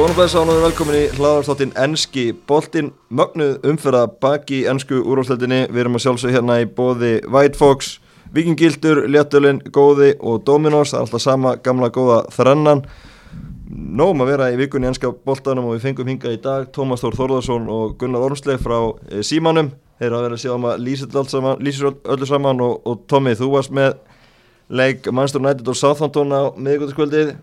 Góðan og blæsa og velkomin í hlaðarstáttinn Enski Boltinn. Mögnuð umferða baki ennsku úrváðsleitinni Við erum að sjálfsög hérna í bóði White Fox, Vikingildur, Léttölinn, Góði og Dominos. Það er alltaf sama gamla góða þrennan. Nóum að vera í vikunni ennska boltanum og við fengum hinga í dag Tómas Þór Þórðarsson og Gunnar Ormsleif frá e, Símanum. Þeir eru að vera að sjá um að lýsir öllu saman og, og Tómi, þú varst með leik Manchester United og Southampton á miðgóðaskvöldið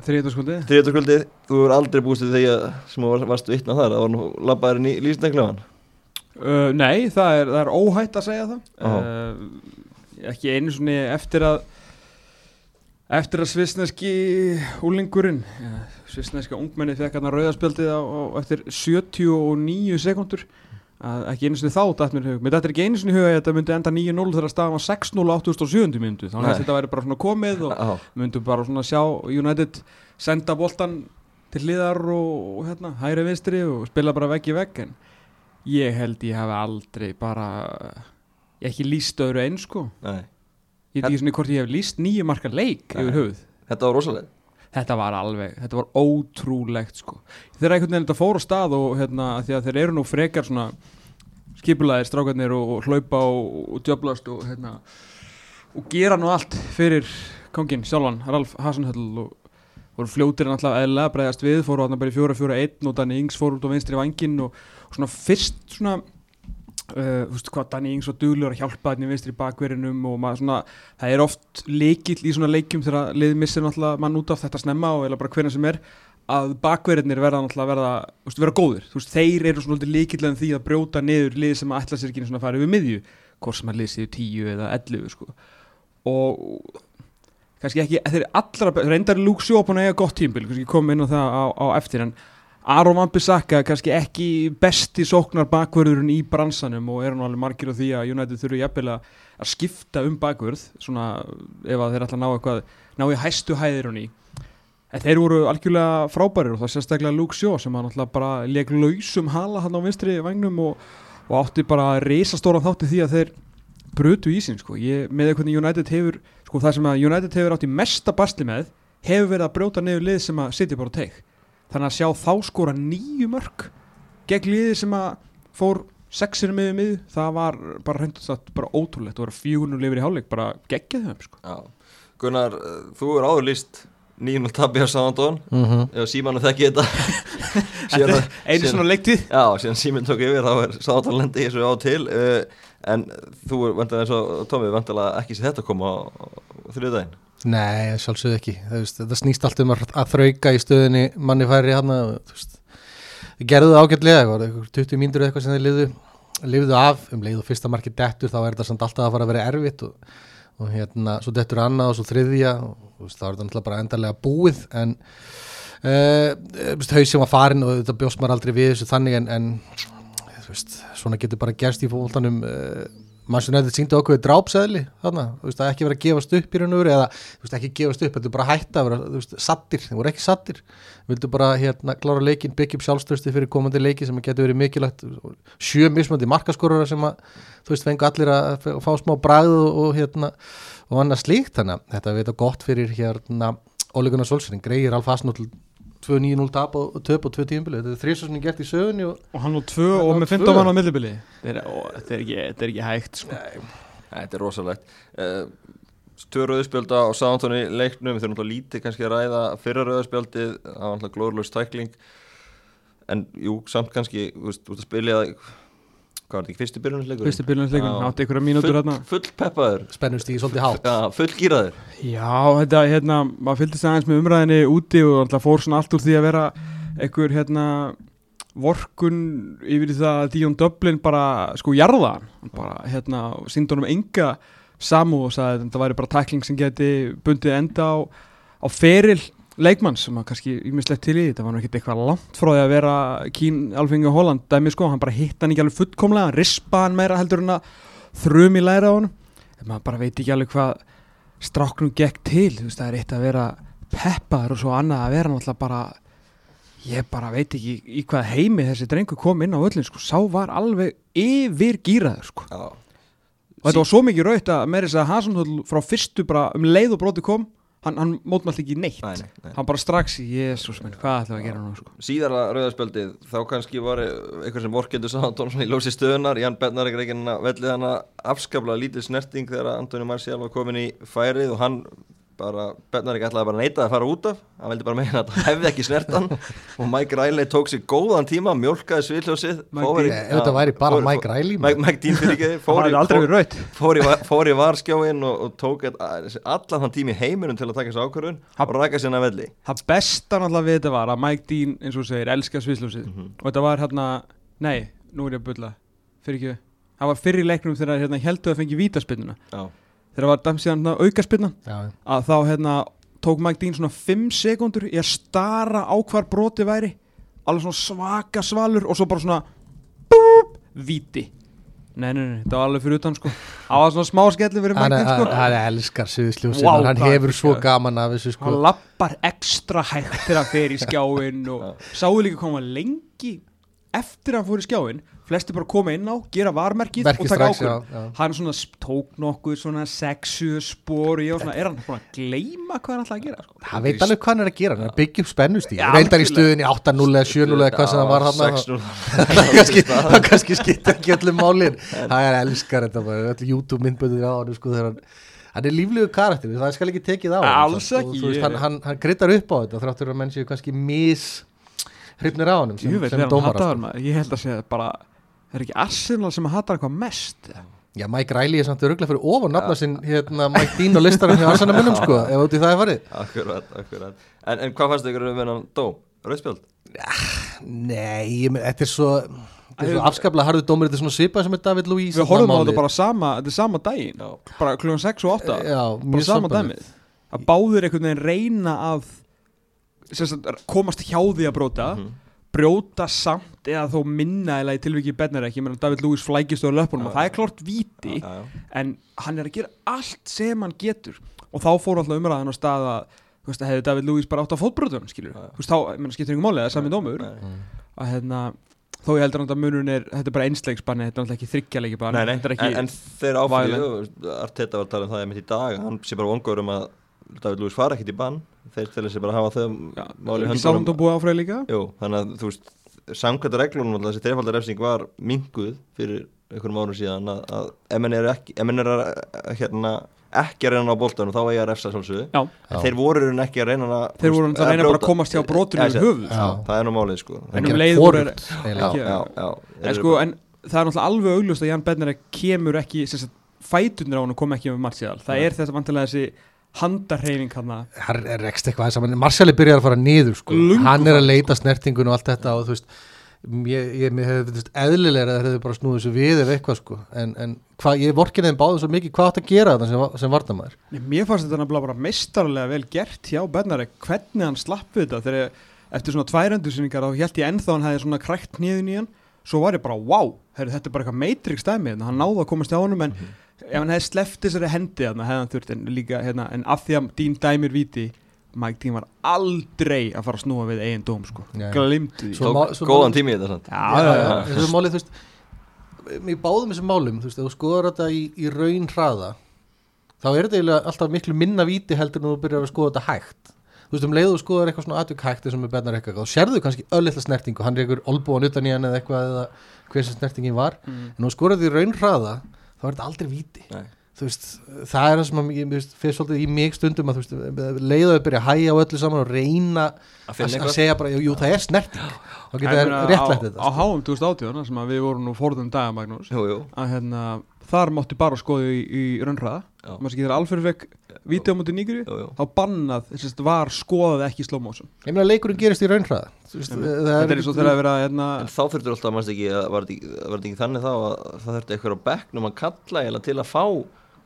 Þriðjöldaskvöldið? Þriðjöldaskvöldið, þú er aldrei búist til þegar sem var, varst vittna þar, það var nú labbaðurinn í lýsnæklaðan uh, Nei, það er, það er óhætt að segja það. Uh, ekki einu svoni eftir að eftir að svisneski úlingurinn svisneska ungmenni fekk hann að rauðarspjöldið á, á eftir 79 sekundur að ekki einu sinni þá dætt mér hug, mér dættir ekki einu sinni hug að þetta myndi enda 9-0 þegar staðan var 6-0 á 87. myndu, þannig að þetta væri bara svona komið og Já. myndum bara svona sjá United senda boltan til hliðar og, og hérna, hæri vinstri og spila bara vegg í vegg en ég held ég hafi aldrei bara ég hef ekki líst öðru einn sko Nei, ég veit ekki svona hvort ég hef líst nýju marka leik Nei. yfir höfuð þetta var rosalega þetta var alveg, þetta var ótrúlegt sko. þegar einhvern veginn þetta fór á stað og hérna, því að þeir eru nú frekar svona skipulaðir strákarnir og, og hlaupa og, og djöblast og hérna og gera nú allt fyrir kongin sjálfan, Ralf Hasenhöll og voru fljótir en alltaf eðlega bregðast við, fóru hann bara í 4-4-1 og Danny Ings fór út á vinstri vangin og, og svona fyrst svona Uh, þú veist hvað Danny Ings og duglur að hjálpa þannig vinstri bakverðinum og maður svona það er oft leikill í svona leikjum þegar liðið missir náttúrulega mann út af þetta snemma og eða bara hvernig sem er að bakverðinir verða náttúrulega verða, veist, vera góðir þú veist, þeir eru svona leikill en því að brjóta niður lið sem að ætla sér ekki svona að fara yfir miðju hvort sem að lið séu 10 eða 11 sko. og kannski ekki, þeir allra reyndar búin að eiga gott tímbil kannski koma inn á það á, á eftir en Aron Van Bissaka kannski ekki besti sóknar bakvörðurinn í bransanum og er nú alveg margir á því að United þurfu jafnvel að að skipta um bakvörð svona ef að þeir ætla að ná eitthvað ná í hæstu hæðir hún í en þeir voru algjörlega frábærir og það sérstaklega Luke Shaw sem hann alltaf bara leik lausum hala hann á vinstri vagnum og, og átti bara reysastóran þátti því að þeir brutu í sín sko. ég, með hvernig United hefur sko, það sem að United hefur átti mesta basli með hefur verið að brjóta niður á þannig að sjá þá skora nýju mörg gegn liði sem að fór sexir miður miður, það var bara reyndast að bara ótrúlegt, það var fjögunum lifir í hálfleik, bara geggjað þeim sko. Já. Gunnar, uh, þú er áður líst nýjum tabi á Sándón mm -hmm. ef símanu þekki þetta. Einu svona leiktið Já, síðan síminn tók yfir þá er Sándón lendi í þessu á til. Uh, en þú vantilega eins og Tómi vantilega ekki sér þetta koma á, á þriðdægin Nei, sjálfsögðu ekki. Það, veist, þetta snýst allt um að, að þrauka í stöðinni manni færi hann gerðu það það var einhver 20 mínútur eitthvað sem þeir liðu lifðu af. Um leið og fyrsta marki dettur þá er þetta samt alltaf að fara að vera erfitt og, og hérna, svo dettur annað og svo þriðja og veist, þá er þetta náttúrulega bara endarlega búið en uh, hausum var farin og þetta bjóst maður aldrei við þessu þannig en, en veist, svona getur bara gerst í fólktanum uh, Manchester United síndu okkur drápseðli þarna, þú veist, að ekki vera að gefast upp í raun og veru eða, þú veist, ekki gefast upp, þetta er bara hætta að vera, þú veist, sattir, þeir voru ekki sattir. Vildu bara, hérna, klára leikin, byggja upp sjálfstöðsti fyrir komandi leiki sem getur verið mikilvægt. Sjö mismöndi markaskorura sem að, þú veist, fengu allir að fá smá bræð og, hérna, og annað slíkt, þannig að þetta veit gott fyrir, hérna, Ólegunar Solskjæring, greiðir alfasnúll 2-9-0 tap og og töp og 2 tímbili, þetta er þrísvarsinni gert í sögunni og og hann og tvö Hann og á með tvö. 15 mann á millibili. Þetta er, er, ekki, þetta er ekki hægt sko. Þetta er rosalegt. Uh, Tvö rauðspjölda á Sándóni leiknum. Við þurfum náttúrulega lítið kannski að ræða fyrra rauðspjöldið, það var náttúrulega glóðurlaus tækling. En jú, samt kannski þú veist, út að spilja hvað var þetta ekki, fyrsti byrjunarsleikur? fyrsti byrjunarsleikum, Já. átti einhverja mínútur full, hérna full peppaður spennust í svolítið hátt. Já, full gýraður Já, þetta, hérna, maður fylgdist aðeins með umræðinni úti og alltaf fór svona allt úr því að vera einhver, hérna, vorkun yfir það að Díón Döblin bara, sko, jarða hann bara, hérna, síndi honum enga samú og sagði að þetta væri bara tækling sem geti bundið enda á, á feril leikmann sem að kannski ímislegt til í. Þetta var ekkert eitthvað langt frá því að vera Kín Alfinga Holland. Dæmi sko, hann bara hitt hann ekki alveg fullkomlega, hann rispa hann meira heldur en að þrum í læra á hann en maður bara veit ekki alveg hvað stráknum gekk til, þú veist það er eitt að vera peppaður og svo annað að vera náttúrulega bara ég bara veit ekki í hvað heimi þessi drengur kom inn á öllin sko, sá var alveg yfir gýraður sko. Já, og þetta var svo mikið raut að með þess að Hasenhull frá fyrstu bara um leið og broti kom hann, hann mótmælt ekki neitt Nei, nei, nei. hann bara strax, jésús minn, hvað ætlum við að gera nú sko? Síðara rauðarspjöldið, þá kannski var eitthvað sem vorkendur sá í lósi stöðunar Jan Bednar ekki reygin að vellið hana afskaplega lítið snerting þegar Antoni Marcial var komin í færið og hann bara, Bednar ekki ætlaði bara að neita að fara út af. Hann veldi bara meina að það hefði ekki snertan. Og Mike Riley tók sér góðan tíma Dean. Ef þetta væri bara Mike Riley, Mike, Mike Dean fyrir ekki hann fór, í- varskjáin og, og tók allan þann tími heiminum til að taka þessu ákvörðun og rækja sérna velli. Það besta náttúrulega við þetta var að Mike Dean eins og segir, elska svisljósið Mhm. og þetta var hérna, nei, nú er ég að bulla fyrir ekki, það var fyrir leiknum þegar hérna heldur að fengi vítaspinnuna Þegar var dæmt síðan aukaspinna Já, að þá hérna tók Mike Dean svona 5 sekundur í að stara á hvar broti væri alveg svona svaka svalur og svo bara svona búp, víti. Nei, nei, nei, þetta var alveg fyrir utan sko. Það var svona smá skelli fyrir Mike Dean sko. hann elskar suðusljósin Vá, og hann hefur svo gaman af þessu sko. Hann lappar ekstra hægt þegar hann fer í skjáin og sáu líka koma lengi eftir að hann fór í skjáin flesti bara koma inn á, gera varmerkið Verkið og taka strax, já, ákvörðun já. hann svona sp- tók nokkuð svona sexu spor og ég var svona, er hann búin að gleyma hvað hann ætlaði að gera sko? hann veit alveg hvað hann er að gera, hann er að byggja upp spennustíð Já, reyndar í algjörlega. stöðinni 8-0 eða 7-0 eða hvað sem það var hann 6-0 það kannski, það kannski skipta ekki öllum málin það er elskar þetta bara öll YouTube myndböndir á hann sko, þegar hann hann er líflegu karakter, það skal ekki tekið á honum, Alls sko, ekki, og þú veist, ég- hann, hann, hann kryttar upp á þetta þráttur að menn séu kannski mis hrifnir á honum sem, Jú veit, sem þegar hann dómara hataðar sko. maður, ég held að segja bara er ekki Arsenal sem hatar eitthvað mest Já, Mike Riley er samt öruglega fyrir ofan nafna sinn hérna Mike Dean og listarum hjá Arsenal sko, ef í það er farið. Akkurat, akkurat. En, en hvað fannst ykkur um hennan dó? Rauðspjöld? Nei, ég, men- þetta er svo þetta er svo afskaplega harðu dómur, þetta er svona svipað sem er David Luiz við horfum á þetta bara sama, þetta er sama daginn bara klukkan 6 og 8 Já, bara mjög sama dæmið. Að báðir einhvern veginn reyna að sem sagt, komast hjá því að bróta Mhm. Brjóta samt eða þó minna eða í tilviki bennar ekki, menn David Lewis flækist á löpunum og það er klart víti Já, já. en hann er að gera allt sem hann getur. Og þá fór alltaf umræðan á stað að þú veist, hefði David Lewis bara átt að fótbröðun skilur, þú veist, þá, ég menn, skiptir ykkur máli það er sami dómur, að hérna þó ég heldur að munurinn er, þetta er bara einsleiksbanni þetta er náttúrulega ekki þryggjarleiki banni Nei, nei, en, en þeir áfæðu Arteta var að tala um það einmitt í dag hann sé bara vongur um að David Lewis fara ekkit í bann. Þeir til þessi bara hafa þau máli ekki sálandum búið áfræði líka? Jú, þannig að þú veist samkvæmt reglunum alltaf þessi trefaldar refsing var minguð fyrir einhverjum árum síðan að, að ef menn er ekki, er að, hérna, ekki að reyna á boltanum þá eigi að refsa Já. þeir voru í ekki að reyna að þeir voru að reyna bara að komast hjá yfir höfuð já, sko. það er nú málið sko. En um leið voru- en sko, en það er náttúrulega alveg augljóst að Jan Bednar kemur ekki, fæturnir á hann kom ekki með Martial, það Nei. er þetta vantilega þessi handarreyfing hann hann er rekst eitthvað þess að Marciali byrjar að fara niður sko. Hann er að farinn, leita snertingun og allt þetta og þú veist ég, ég veist, eðlilega að það hefði bara snúið þessu við ef eitthvað sko. En, en hva, ég vorkin þeim báðum svo mikið hvað átt að gera þetta sem, sem varnamæður Nei, Mér fannst þetta nefnilega bara mestarlega vel gert hjá Bednar hvernig hann slapp við þetta. Þegar eftir svona tværendursinningar þá held ég ennþá hann hefði svona krækt í hann. Svo var ég bara, wow, heyrðu, þetta er bara eitthvað Matrix dæmi, hérna, hann náði að komast hjá honum en ef hann hefði sleppt þessari hendi þannig hefði hann þurft en líka, hérna, en af því að Dín dæmir viti, Mike Dín var aldrei að fara að snúa við eigin dóm sko, Nei. glimtu því góðan tími þetta sant? Já, já, já. þessu málið, þú veist í báðum þessum málum, þú veist, ef þú skoðar þetta í, í raun hraða þá er þetta eiginlega alltaf miklu minna víti heldur en þú byrjar að skoða þetta hægt þú veist, um leiðu þú skoðar eitthvað svona atvik hægt sem er bennar eitthvað, þá sérðu kannski öllitla snertingu hann er einhver olbúan utan í hann eða eitthvað eða hver sem snertingin var, Mm. en þú skoðar þetta í raun hraða þá er þetta aldrei víti. Nei. þú veist, það er það sem að, ég, veist, fyrir svolítið í mig stundum að að byrja að hæja á öllu saman og reyna að að, að segja bara, jú, jú, það er snerting. Þá getur það á, þetta á sko. háum 2018 sem að við vorum nú fórðum daga Magnús jú, jú, að hérna, þar mátti bara skoða í, í raunhraða Já. maður sem getur alferð vekk vídeo á mútið nýgri þá bannað, þess að var skoðað ekki slow motion. Ég meina leikurinn gerist í raunhraða. Það þetta er eins og þegar að vera hérna, En þá þurftur alltaf, mannst ekki, að var þetta ekki, ekki þannig þá að það þurfti eitthvað á bekknum að kalla eða til að fá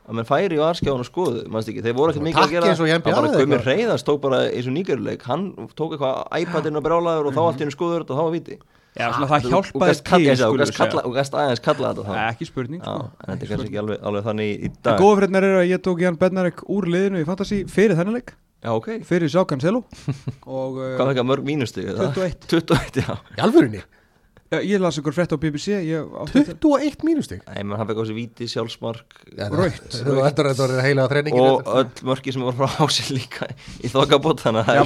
að menn færi í varskjáðan og skoðu, mannst ekki, þeir voru ekkert mikið að gera það var bara Guðmur. Reyðars tók bara eins og nýgjöruleik hann tók eitthvað iPadinn og brjálaður og þá allt í hennu skoður og þá var viti já, svona, það Þú- og hjálpaði til og gast aðeins kalla þetta þá. Ekki spurning Já, sko. en þetta er kannski ekki alveg, alveg þannig í, dag. góða frétnar eru að ég tók Jan Bednarek úr liðinu í Fantasí fyrir þennan leik. Já, ok, fyrir Sjá Cancelo og uh, hvað fekk að mörg mínustu 21 21, já. Í alvörinni Já, ég las ykkur frétt á BBC ég átti þetta 21 mínustig Nei, menn hann fekk á sig víti, sjálfsmark. Þú að þetta var heila á þreiningi og öll mörki sem voru frá ási líka í þokkabót þannig að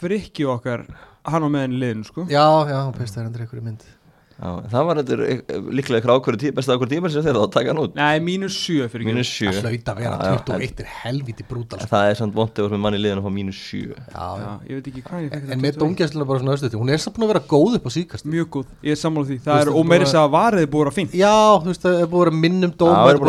Það frikki okkar Hann á meðan í liðinu sko. Já, já, pesta er endur einhverju mynd. Já, það var þetta eh, líklega ykkur ákvörðu tí, besta ákvörðu tíma sem þeir þá taka hann út. Nei, mínus 7 fyrir mínus 7 Það hlaut að vera Já, já, 21 er helviti brútal en það er samt vondið að vera með manni í liðan að fá mínus 7 Já, ég veit ekki hvað ég fekk En með dóngjæslega bara svona östuði Hún er samt búin að vera góð upp á síkast Mjög góð, ég er sammála því. Það er, þetta og meiri bara- þess að varðið búið að fínt. Já, þú veist, það er búin að minnum Já, dómar við erum Búin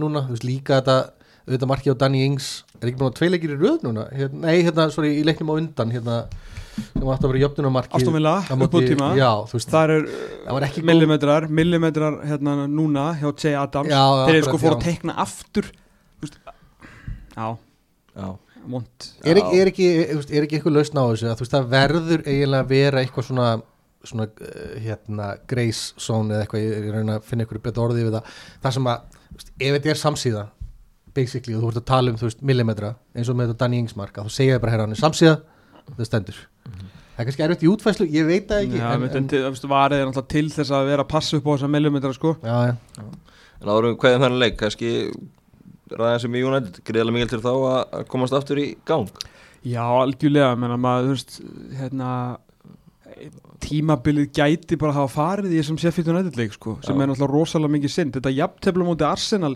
búin að á er Eh, Auðvitað markið á Danny Ings. Er ekki búin að tvei leikir í röð núna? Hérna, Nei, hérna, sorry, í leiknum á undan Hérna, sem átti að vera á. Já, þú veist Það er var ekki góð millimetrar, millimetrar hérna núna hjá J. Adams. Já, Þeir eru sko fóru já. að teikna aftur veist, Já, Já, vond er ekki, er, ekki, er, er ekki eitthvað lausn á þessu? Að veist það verður eiginlega að vera eitthvað svona svona uh, hérna zone eða eitthvað, ég, reyna að finna eitthvað betur orðið við það, það sem að veist, ef þetta er samsíða basically og þú ert að tala um þú veist millimetra eins og með þetta Danny Ings mark að þú segja bara herra hann er samsíða, það stendur. Það er kannski erfitt í útfæslu, ég veit það ekki Já, en, en, en, en, varðið er náttúrulega til þess að vera að passa upp á þessa millimetra sko. Já, já, en árum við hverjum þennan leik? Kannski ræða sem í United greiðlega mikil til þá að komast aftur í gang? Já, algjörlega, menna maður, þú veist, hérna tímabilið gæti bara að hafa farið í þessum Sheffield United leik sko, sem Já. er náttúrulega rosalega mikið synd. Þetta jafntefla mútið Arsenal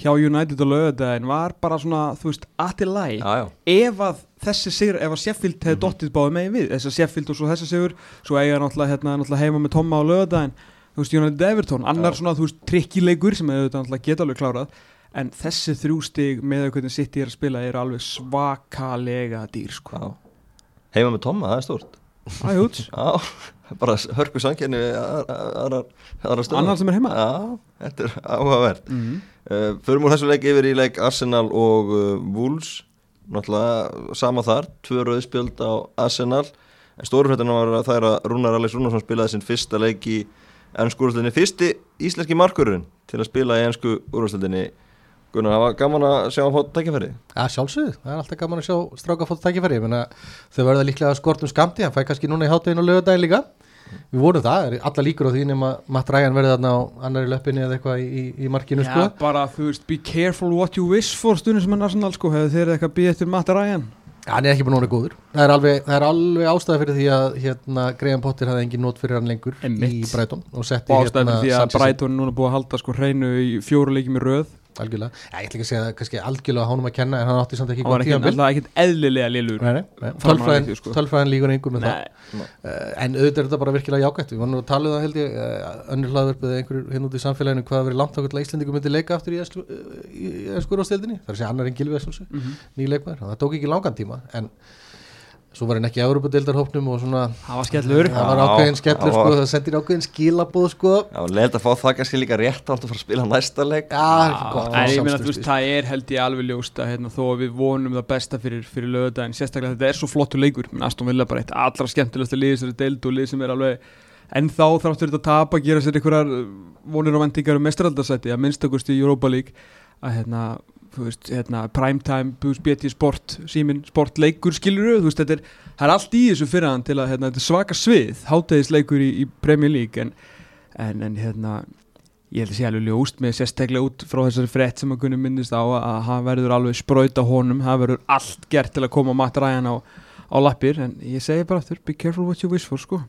hjá United og lögadaginn var bara svona, þú veist, aðtil læg ef að þessi sigur, ef að Sheffield hefði dottið báði megin við, þess að Sheffield og svo þessi sigur svo eiga náttúrulega, hérna, náttúrulega heima með Tomma á lögadaginn, þú veist, United Everton annar Já. svona, þú veist, trikkileikur sem hefur náttúrulega geta alveg klárað en þessi þrjú stig með hvernig City er að spila eru alveg svakalega dýr, sko. Já. Heima með Tomma, það er stórt Æjúts, bara hörku stöðum annar sem er heima? Já, þetta er áhugavert. Mm. uh, Förum úr þessu leik yfir í leik Arsenal og uh, Wolves. Náttúrulega sama þar, tvö rauðspjöld á Arsenal. En stórufrættina var að það er að Rúnar Alex Rúnarsson spilaði sinn fyrsta leik í ennsku úrvarsleginni Fyrsti íslenski markurinn til að spila í ennsku úrvarsleginni Gunnar, það var gaman að sjá hann fótt tækifæri Já, sjálfsögðu, það er alltaf gaman að sjá stráka fótt tækifæri, ég meina þau verða líklega skortum skamti, hann fæ kannski núna í háttegin og lögadagin líka, við vorum það. Er alla líkur á því nema Matt Ryan verði þarna á annari löppinni eða eitthvað í, í, í markinu sko. Já, bara, þú veist, be careful what you wish for stundin sem er Arsenal, sko, hefur þeir eitthvað býð eftir Matt Ryan? Hann er ekki búin að vera góður. Það er alveg, það er alveg ástæða fyrir því að hérna, Graham Potter hafði engin nót fyrir hann lengur Einmitt. í Brighton og setti og ástæðan fyrir því að er núna búið að halda sko hreinu í fjóru leikjum í röð algjörlega, ég ætla ekki að segja það kannski algjörlega hánum að kenna en hann átti samt ekki hann var góð ekki, tímabil alltaf ekkert eðlilega að Tölfræðin, sko. líkur einhver með það Uh, en auðvitað er þetta bara virkilega jákvæmt við nú að tala um það held ég uh, önnur hlaðverfið eða einhverjur hinn út í samfélaginu hvað að vera langt ákveðlega Íslandingu myndi leika aftur í ennskur ástildinni það er að segja annar en Gilvi Essulsi, Mhm. ný leikmæður það tók ekki langan tíma en svo var hann ekki Európa-deildarhópnum og svona það var skellur. Það var ákveðin skellur sko, það sendir ákveðin skilabóð sko. Já, leiðilegt að fá það kannski líka rétt átt að fara að spila næsta leik. Já, gott en ég meina, sjálfstraust þú veist, það er held ég alveg ljóst að hérna, þó að við vonum það besta fyrir, fyrir lögðaðin sérstaklega þetta er svo flottur leikur. Menn Aston Villa bara eitt allra skemmtilegsta lið er deild og lið sem er alveg en þá þráttur þetta að tapa, gera sér einhverjar vonir og vendingar um mestraldarsæti að minnstakost í Europa League að hérna, veist, hérna primetime, BT Sport síminn, sportleikur skilur veist, þetta er, það er allt í þessu fyrir hann til að hérna, svaka svið, hátæðisleikur í, í Premier League en, en, en hérna ég held að sé alveg ljóst með sérstaklega út frá þessari frett sem að kunni minnist á að, að hann verður alveg sprauta honum, hann verður allt gert til að koma Matt Ryan á, á lappir en ég segi bara aftur, be careful what you wish for sko.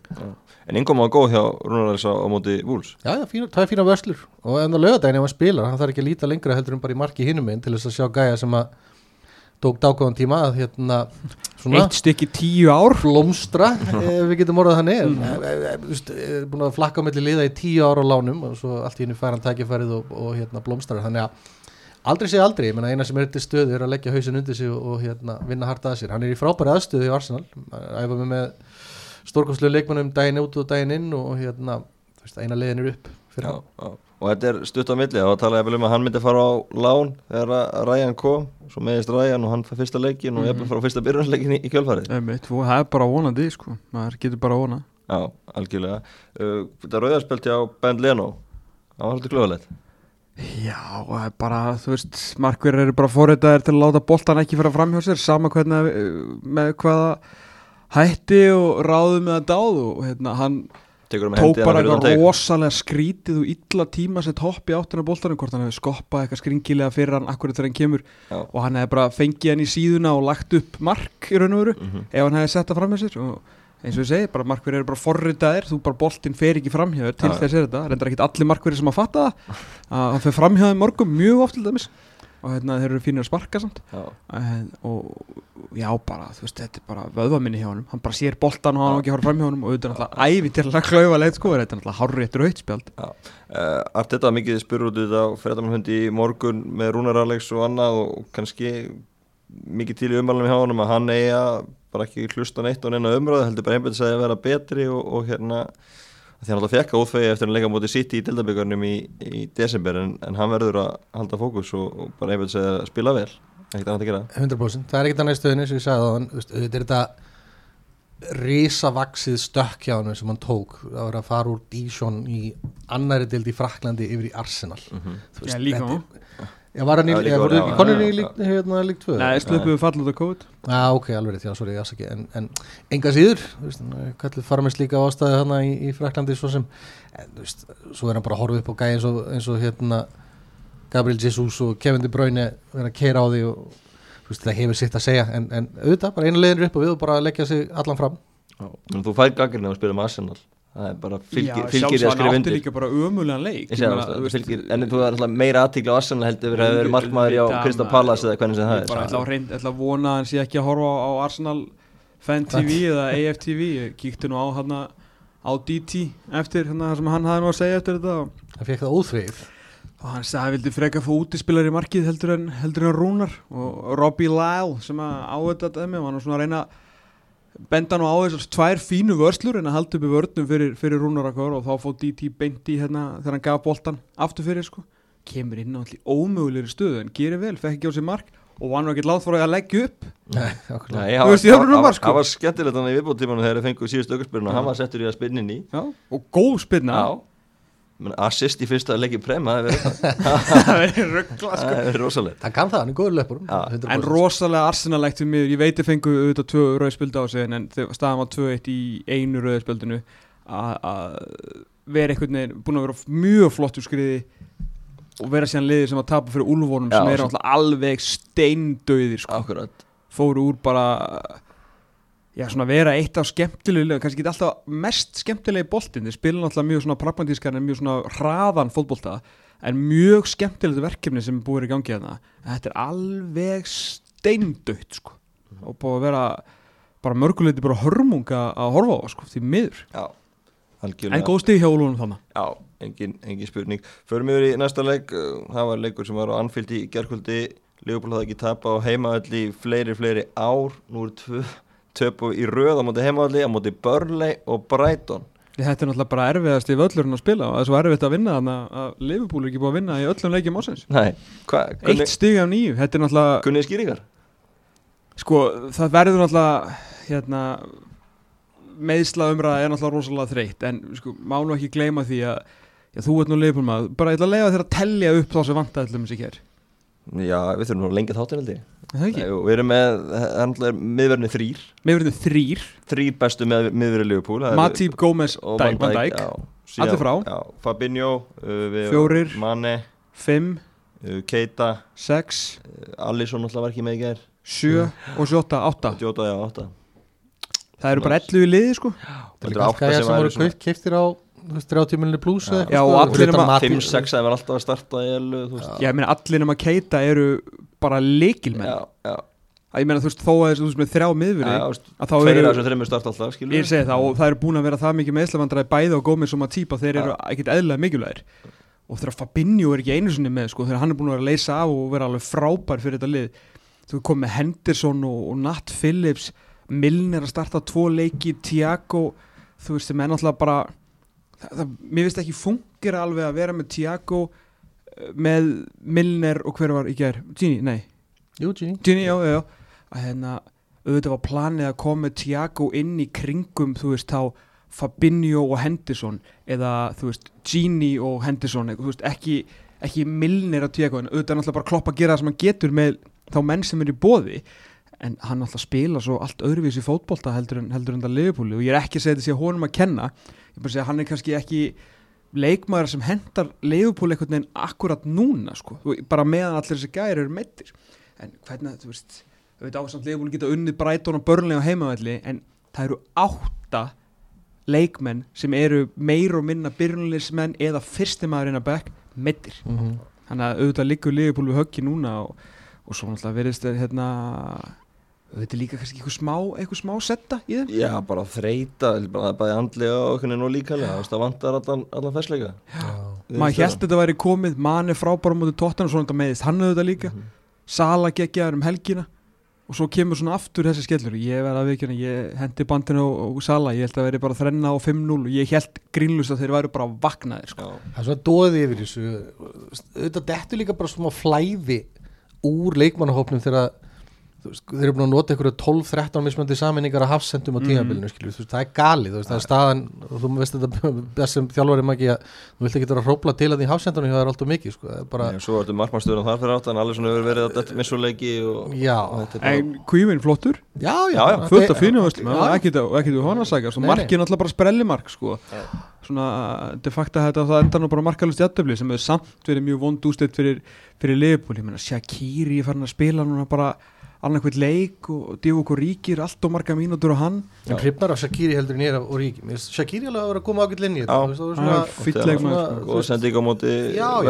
En innkom var góð hjá Rúnar Alex á, á móti Wolves? Já, já, fína, það er fína vörslur og en á lögadaginn ef hann spilar, hann þarf ekki að líta lengra heldur en bara í marki hinum einn til þess að sjá gæja sem að tók dákvæðan tíma að hérna svona eitt stykki tíu ár. blómstra ef við getum orðað þannig. Mm. þú veist, er búin að flakka á milli liða í tíu ára á lánum og svo allt í henni fær hann tækifærið og, og hérna blómstrar. Þannig að aldrei sé aldrei, ég meina eina sem er til stöðu er að leggja hausin undir sig og, og hérna vinna harta að sér, hann er í frábæri aðstöðu í Arsenal, æfa með með stórkonslu leikmannum daginn út og daginn inn og hérna, þú veist, eina leiðin er upp fyrir já, hann. já. Og þetta er stutt á milli. Og talaði vel um að hann myndi fara á lán þegar að Ryan kom. Svo meðist Ryan og hann fær fyrsta leikin og ég er fara á fyrsta byrjunarleikin í, í kjölfarið. Það er bara vonandi sko. Maður getur bara vona. Já, algjörlega. Uh, Þetta rauðarspelti á Ben Leno Það var svolítið glöðulegt Já, það er bara, þú veist, markverðir eru bara fórreitaðir til að láta boltan ekki fara fram hjá sér, sama hvernig, eh, með hvaða hætti og ráðu með að dáð og hérna, hann um tók bara eitthvað rosalega skrítið og illa tíma sett hopp í áttina boltanum, hvort hann hefði skoppað eitthvað skringilega fyrir hann akkurat þegar hann kemur Já. og hann hefði bara fengið hann í síðuna og lagt upp mark í raun og veru Mhm. ef hann hefði sett það fram með sér og eins og ég segi, bara markverðir eru bara forritaðir þú bara boltinn fer ekki framhjáður til þess er þetta. Reyndar ekkit allir markverðir sem að fatta það. Að hann fer framhjáður morgum mjög oft til dæmis. Og hérna þeir eru fínir að sparka samt. Já. en, og já bara þú veist þetta er bara vöðvaminni hjá honum. Hann bara sér boltan og hann á ekki að fara framhjá honum og auðvitað er náttúrulega ævi til að klaufa leið sko þetta er náttúrulega hárréttur rautspjald Uh, Arteta mikið spurur út þetta fredamannhundi í morgun með Rúnar Alex og annað og kannski mikið til í umvalunum hjá honum að hann eigi að bara ekki hlusta neitt og neina umröðu heldur bara einbætt að vera betri og, og hérna því hann alltaf fekk að útfegi eftir að leika móti sitt í dildabögarnum í, í desember en, en hann verður að halda fókus og, og bara einbætt að spila vel. Ekkert annað að gera. 100% það er ekkert annað í stöðinni sem ég sagði það þetta er þetta risavaksið stökk hjá hann sem hann tók. Að vera að fara úr Dísjón í annari dild í Fraklandi yfir í Arsenal. Mhm. Þú Já, líka þetta á. er- Já, var hann í, líka voru á, ekki já, í já. lík, hérna, lík 2? Nei, sluppuðu fall út af COVID Já, ok, alveg já, sorry, ég ekki en, en enga síður, þú veist, kallið fara með slíka ástæði hana í, í Fraklandi svo sem, en þú veist, svo er hann bara að horfa upp á gæði eins og, eins og hérna Gabriel Jesus og Kevin De Bruyne vera að keira á því og þú veist, það hefur sitt að segja, en, en auðvitað, bara einu leiðin upp og við og bara leggja sig allan fram Já. Men þú fær gaggrinn að spila með Arsenal það er bara fylgir, Já, fylgir í að skrifa hann undir. líka bara ömulegan leik Ég Ég það, en þú er alltaf meira aðtíkla á Arsenal heldur við að vera markmaður í á Auðvitað, Krista maður. Pallas eða hvernig sem það Ég bara er reynd, ætla að vona að hann sé ekki að horfa á, Arsenal Fan TV eða AFTV Ég kíkti nú á hann á DT eftir hérna það sem hann hafði nú að segja eftir þetta og, Það fekk það óþrið og hann sagði að hann vildi freka að fá útispilar í markið heldur en, heldur en Rúnar? Og Robbie Lyle sem að á þetta dæmi og hann var svona að reyna að benda nú á þessar tvær fínu vörslur en að halda upp í vörnum fyrir, fyrir Rúnar akkur og þá fóð DT beint í hérna þegar hann gaf boltan aftur fyrir sko. Kemur inn á allir ómögulegri stöðu en gerir vel, fekk ekki á sig mark og var nú ekkert látt fyrir að leggja upp. Þú það var, var, sko. það var skemmtilegt hann í viðbúttímanu þegar þeir fengu síðust aukarspyrinu og hann var settur í að spyrna inn í. Já, og góð spilna Já. Men assist í fyrsta leiki prem það hefur það er ruggla sko. rosalegt. Það kann það, hann er góður löpur. Já, En rosalega arsenalegt við mig, ég veit ég fengu auðvitað tvö rauðspildi á sig en staðan var 2-1 í einu rauðspildinu að vera einhvern veginn búin að vera mjög flott úr skriði og vera síðan liðið sem að tapa fyrir úlvónum sem er alltaf alveg steindauðir sko. Fóru úr bara já svona vera eitt af skemmtilega kannski ekki alltaf mest skemmtilegi boltinn. Þeir spila náttúrulega mjög svona pragmatískan en mjög svona hraðan fótbolta. En mjög skemmtilegt verkefni sem er búið í gangi þarna þetta er alveg steindautt sko. Og búið að vera bara mörguleiti bara hörmunga að horfa á það, sko, því miður. Já en Algjörlega góð stig hjá Úlunum þannig Já, engin, engin spurning. Förum yfir í næsta leik. Uh, Það var leikur sem var á Anfield í gerkvöldi Leopold hafði ekki tapa á heimaðalli í fleiri, fleiri ár. Nú eru tvö töpu í röð á móti heimaðalli á móti Burnley og Brighton. Þetta er náttúrulega bara erfiðast í völlurinn að spila og það er svo erfitt að vinna þannig að Liverpool er ekki búið að vinna í öllum leikjum ásins eitt stig af nýju, þetta er náttúrulega kunnið skýringar? Sko, það verður náttúrulega hérna meðsla umræða er náttúrulega rosalega þreytt en sko, má nú ekki gleyma því að já, þú ert nú leifum maður, bara ég ætla að leifa þér að tellja upp þá sem vantaði til þessi hér Já, við þurfum nú lengi þáttin held ég. Er það ekki? Jú, Við erum með, hann er miðverðinni þrýr Mér verður þrýr, Þrýr bestu með, miðverði Liverpool það eru- Matip, Gómez, Dæk, Van Dijk já, síðan- Allir frá. já, Fabinho uh, við- Fjórir. Mane, 5, uh, Keita. 6, uh, Alisson alltaf var ekki með í gær. 7 og 7, 8 Jota, já, 8 Það eru bara 11 í liði sko. Það er líka allt gæja sem voru kaupt keiftir á 30 miljonir pluss eða Já, eitthvað, og sko, allir fyrir utan nema- Matip. 5-6 það var alltaf að starta í elu. Já, ég meina allir nema Keita eru bara leikilmenn já, já, að Ég meina þú veist þó að þú veist með þrjá já, miðveri að þá eru alltaf skilur Ég segi það og það eru búin að vera það mikið meðslavandræði bæði á Gómez og Matip að þeir eru ekkit eðlilega mikilvægir. Og þegar Fabinho er ekki einu sinni með sko, þegar hann er búin að vera að leysa af og vera alveg frábær fyrir þetta lið. Þú kom með Henderson og, og Nat Phillips Milner að starta tvo leiki Tiago, þú veist, þeim er náttúrulega bara það, það, mér finnst ekki fungir alveg að vera með Tiago eh, með Milner og hver var í gær? Gini, nei, Jú, Gini Gini, já, já, já. Að hérna, auðvitað var planið að koma Tiago inn í kringum, þú veist, þá Fabinho og Henderson eða, þú veist, Gini og Henderson, þú veist, ekki ekki milnir að tíka en auðvitað er náttúrulega bara klopp að gera það sem hann getur með þá menn sem er í bóði en hann náttúrulega spila svo allt öðruvísi fótbolta heldur en, heldur en það liðupúli og ég er ekki að segja þetta sé honum að kenna ég bara segja hann er kannski ekki leikmaður sem hendar liðupúli einhvern veginn akkurat núna sko, bara meðan allir þessi gæri eru meittir en hvernig þú veist við veit ásamt liðupúli geta unnið Brighton og Burnley á heimavelli en það eru átta leikmenn sem eru meir og minna byrjunleismenn eða fyrstimæðurinn að bekk meittir mm -hmm. þannig að auðvitað liggur liðupúli við höggi núna og, og svo náttúrulega verðist þeir hérna auðvitað líka kannski eitthvað smá, eitthvað smá setta í þeim. Já, bara þreita, bara bæði andlega og einhvern veginn og líkalega, það vantar allan, allan fæsleika maður held að þetta væri komið mann er frábæra mútið tóttan og svona þetta meðist hann auðvitað líka, Mhm. Sala geggjaður um helgina og svo kemur svona aftur þessi skellur. Ég verði að vikina, ég hendi bandinu og, og Sala, ég held að veri bara þrenna og 5-0 og ég held grínlust að þeir væri bara vaknaðir sko. Það er svona dóðið yfir þessu. Auðvitað dettur líka bara svona veist, þeir eru búin að nota einhverju 12-13 mismöndi saminningar að hafsendum á Mhm. tímabilinu þú veist, það er galið, þú veist, það er staðan og þú veist þetta best sem þjálfari magi að þú vilt ekki vera að hrópla til að því hafsendunum það er alltaf mikið, sko, er bara Já, svo ertu markmannstöðun þar fyrir áttan, allir svona hefur verið að þetta missuleiki er en Kvífin flottur, já, Já, já, fullt af fínu ekkert við hona að sagja, svo Nei, nei. markið náttúrulega bara sprellimark sko. svona de facto þetta það enda nú bara markalust jættöfli sem hefur samt verið mjög vond úsleitt fyrir, fyrir Leopold, ég meina Shaqiri er farin að spila núna bara annarkvæmt leik og Divock Ríkir allt og marga mínútur á hann. En hrifnar af Shakiri heldur nýra og Ríki Mér finnst Shakiri alveg að vera að koma ágætt inn í þetta. Var og sendi ekki á móti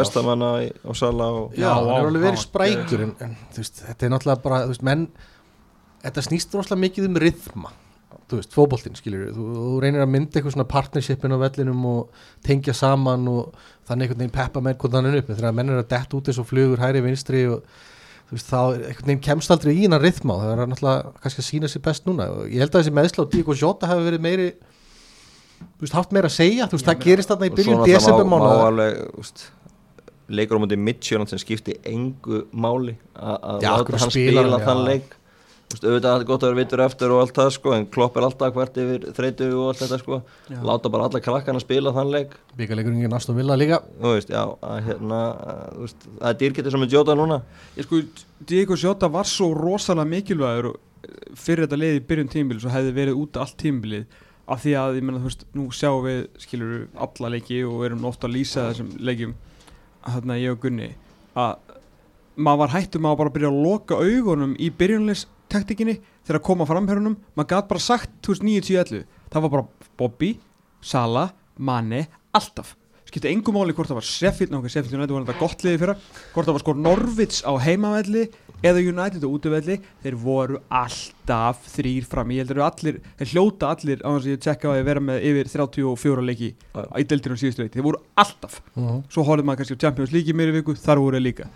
vestamanna í- á Sala og já, hann er alveg verið sprækur en, en þú veist, þetta er náttúrulega bara þú veist, menn, þetta snýst rosalega mikið um rithma. Þú veist, fótboltinn skilur þú, þú reynir að mynda eitthvað svona partnershipin á vellinum og tengja saman og þannig einhvern veginn peppa með hvort hann er upp þegar menn er að detta út eins og flugur hæri vinstri og þú veist, þá er einhvern veginn kemst aldrei í hennar rithma og það er náttúrulega kannski að sína sér best núna. Og ég held að þessi meðsla á Díko Jota hafi verið meiri þú veist, haft meira að segja. Þú veist, það gerist þarna í og byrjun náttúrulega desember má, má mánuðar. alveg úst, leikur á móti Midtjörnand sem skipti engu máli að láta hann spila þann leik auðvitað er þetta gott að vera vittur eftir og allt það sko en klopp er alltaf hvert yfir þreytu og allt þetta sko. Já. láta bara alla krakkana spila þann leik. Byggarleikurinn ekki Aston Villa líka. Þú veist, já, að hérna að, þú veist, það er dýrkettir sem er Jota núna. Ég sko, Diego Sjóta var svo rosalega mikilvægur fyrir þetta liði í byrjun tímbil og hefði verið út allt tímbilið af því að, ég menna, þú veist, nú sjáum við skilur alla leiki og erum ofta að lýsa þessum leikjum þarna ég og Gunni að maður var hættum að bara byrja að loka augunum í byrjunleistaktikinni þegar að koma framherunum, maður gæti bara sagt 2009-10-11, það var bara Bobby, Sala, Mane alltaf, skipti engum máli hvort það var Sheffield, náttúrulega Sheffield United var þetta gott liði fyrra. Hvort það var sko Norvits á heimavelli eða United á útivelli. Þeir voru alltaf þrýr fram. Ég heldur allir, þeir hljóta allir á þess að ég tjekka á að vera með yfir 34 leiki í deildinu síðustu leiki, þeir voru alltaf. Svo horfði maður kannski á Champions League í mér í viku þar voru þeir líka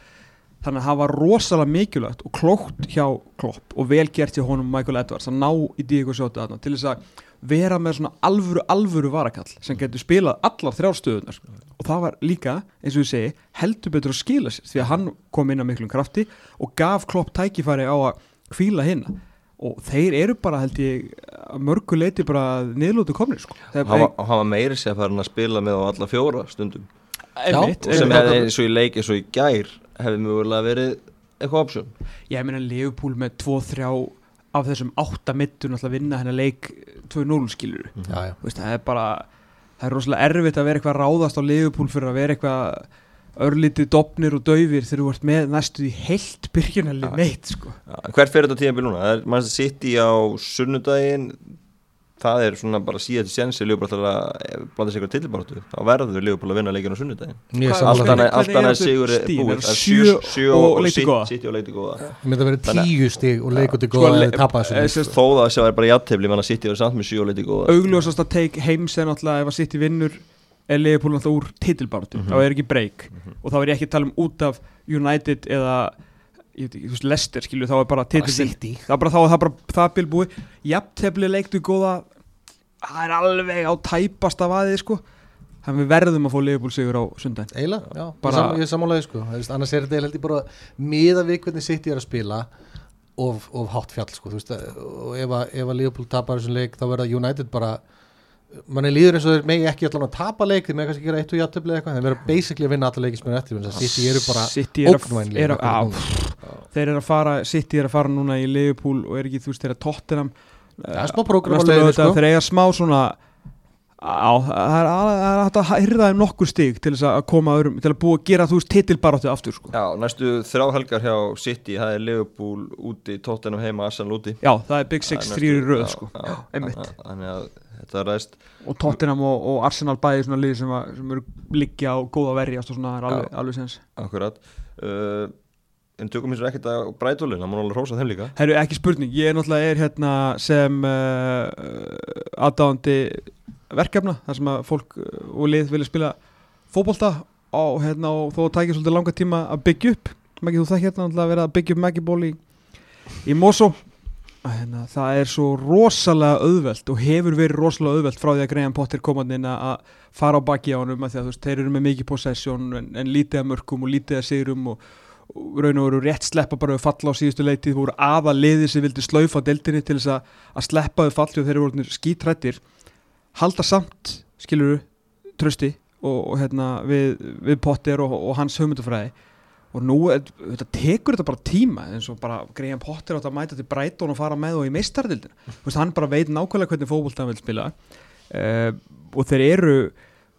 þannig að það var rosalega mikilvægt og klókt hjá Klopp og vel gert hjá honum Michael Edwards að ná í Diego Sjóta þarna til þess að vera með svona alvöru alvöru varakall sem getur spilað allar þrjástöðunar og það var líka, eins og ég segi heldur betur að skila sér því að hann kom inn að miklum krafti og gaf Klopp tækifæri á að kvíla hinna og þeir eru bara held ég að mörgu leiti bara niðlótu komnir sko. Hann hann var meiri sér að fara að spila með á alla fjóra stundum. Einmitt, og sem hefði eins og í leik eins og í gær hefði mjögulega verið eitthvað option Ég meina Leopold með 2-3 af þessum 8 mittur náttúrulega vinna hennar leik 2-0 skilur já, já. veist, það er bara það er rosalega erfitt að vera eitthvað að ráðast á Leopold fyrir að vera eitthvað örlítið dopnir og daufir þegar þú ert með næstu í heilt byrjunalið meitt sko. Hvert fyrir þetta tíðanbíl núna? Það er mannst að sitt í á sunnudaginn það er svona bara síðan til sensi Leopold ætlar að blanda sig ykkur tilbáratu þá verður Leopold að vinna leikinu á sammála. allt annað er sigur er búið. Er Það er sjö sjö, sjö og og leikti sitt góða? sitt og leiti góða Ég myndi að vera Þannig- tíu stig og Sko, góða eh, sem- sko. þó það að sjá er bara jættefli mann að í verið samt með sjö og leiti góða augljósast að take heims er náttúrulega ef að í vinnur er Leopold náttúrulega úr titilbáratu Mhm. þá er ekki break. Og þá er ég ekki að tala um út af United eða ég veit ekki, þú veist, Leicester skilju þá er bara Bara titil City. það er bara þá er það bara það bilbúi jafntefli leiktu góða það er alveg á tæpasta vaðið sko. Þannig við verðum að fá Leopold sigur á sundaginn Eiginlega, já, Bara- ég er sammálaði sko. Þú veist, annars er þetta held ég bara miða við hvernig City er að spila of, of hátt fjall sko, þú veist, og ef að, ef að Leopold tapar þessum leik þá verða United bara manni líður eins og þeir megi ekki allan að tapa leik þeir megi kannski gera eitt og játtöfli eitthvað þeir vera basically að vinna alla er eftir City eru bara City er þeir eru að fara City er að fara núna í Liverpool og er ekki þú veist þeir að Tottenham Það er smá prógram á lögðardag, sko. þeir eiga smá svona á, það er hægt að hyrða þeim nokkur stig til að koma öðrum, til að búa að gera þú veist titilbaráttu aftur sko. Já, næstu þrjá helgar hjá City það er Liverpool úti, Tottenham heima Arsenal úti já, það er Big Six 3 í næstu- röð sko. já, einmitt. þannig að- að þetta ræst og Tottenham og, og Arsenal bæði svona lið sem, að, sem eru liggja á góða verjast og svona, það er alveg, alveg sens akkurat uh, En tökum eins og ekkert að breytulinn, það má alveg rósa þeim líka Herru, ekki spurning, ég er náttúrulega er hérna sem uh, aðdáðandi verkefna þar sem að fólk uh, og lið vilja spila fótbolta á, hérna, og þó tækir svolítið langa tíma að byggja upp. Maggi, þú þekki hérna náttúrulega að vera að byggja upp Maggi-ból í, í Mosó hérna, það er svo rosalega auðvelt og hefur verið rosalega auðvelt frá því að Graham Potter komandi inn að fara á baki á honum að því að þú veist, þeir eru með mikið possession en, en lítið að mörkum og lítið að sigrum og, og raun og veru rétt sleppa bara við falla á síðustu leitið, voru aða liðið sem vildi slaufa deildinni til þess að, sleppa við falli og þeir eru skítrættir halda samt, skiluru trösti og, og hérna við, við Potter og, og hans hugmyndafræði. Og nú þetta tekur þetta bara tíma eins og bara Graham Potter átt að mæta til Brighton og fara með og í veist, hann bara veit nákvæmlega hvernig fótbolta hann vil spila. Uh, og þeir eru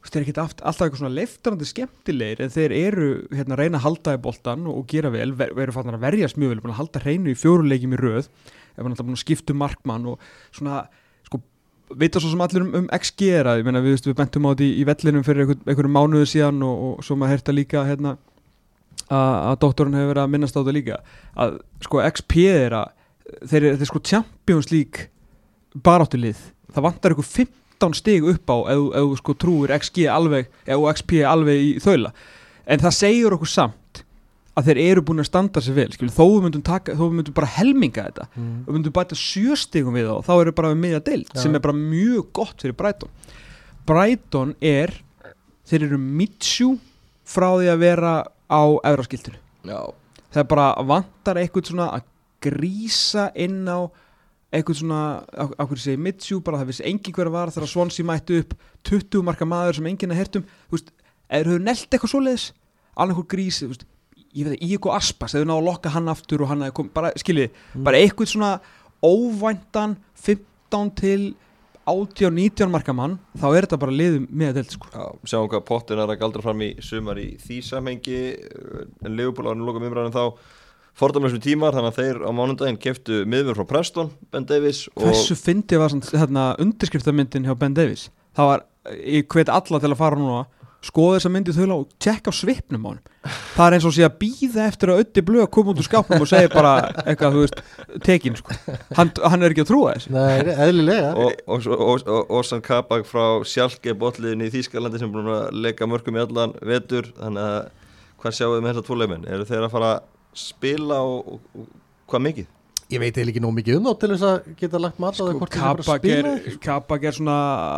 þeir eru ekki alltaf eitthvað svona leiftarandi skemmtilegir en þeir eru hérna að reyna að halda í boltan og, gera vel, ver, veru fannar að verjast mjög vel að halda hreinu í fjóruleikjum í röð ef hann alltaf um markmann og svona vita svo sem allir um, um XG er að, við, við bentum á þetta í, í vellinum fyrir einhver, einhverjum mánuðu síðan og, og svo maður heyrta líka hérna að, doktorinn hefur verið að minnast á þetta líka. Að sko XP er að þeir eru sko Champions League baráttulið, það vantar ykkur 15 stig upp á ef þú- sko trúir XG alveg, ef XP alveg í þaula, en það segir okkur samt að þeir eru búin að standa sér vel, skilur, þó við myndum taka þó við myndum bara helminga þetta Mm. og myndum bæta sjö stigum við þá þá eru bara við miðja deild Já. sem er bara mjög gott fyrir Brighton. Brighton er þeir eru mitsjú frá því að vera á efraskiltinu það bara vantar eitthvað svona að grísa inn á eitthvað svona, á hverju segi mitsjú bara það vissi engin hver að var þegar Swansea mættu upp 20 marka maður sem enginn að hertum þú veist, eða höfðu nelt eitthvað svoleiðis? Alveg eitthvað grísi, þú veist ég veit að Ígo Aspas, eða ná að lokka hann aftur og hann að kom, bara, skiljið, bara eitthvað svona óvæntan 15 til 80 19 marka mann, þá er þetta bara liðum með að delt sko. já, sjáum hvað pottin er að galdra fram í sumar í því samhengi en nú lokum umræðin þá fordæmlega tímar, þannig að þeir á mánundaginn keftu miður frá Preston, Ben Davies og Hversu fyndið var samt, hérna, undirskriftamyndin hjá Ben Davies? Það var, ég hvet alla til að fara núna skoða þessa myndi þau og tjekka á svipnum á hann það er eins og sé að býða eftir að öddi blöð koma út úr skápnum og segja bara eitthvað, þú veist, tekin sko. hann, hann er ekki að trúa þessu. Nei, eðlilega. Og, og, og, og, og Orsan Kabak frá Sjálke botliðin í Þýskalandi sem er búin að leika mörgum í allan vetur. Þannig að hvað sjáum við með þessa tvoleimin eru þeir að fara að spila og, og, og hvað mikið? Ég veit eiginlega ekki nóg mikið um þá til þess að geta lagt mat á það sko, hvort þið bara Kabak spila. Er. Kabak er svona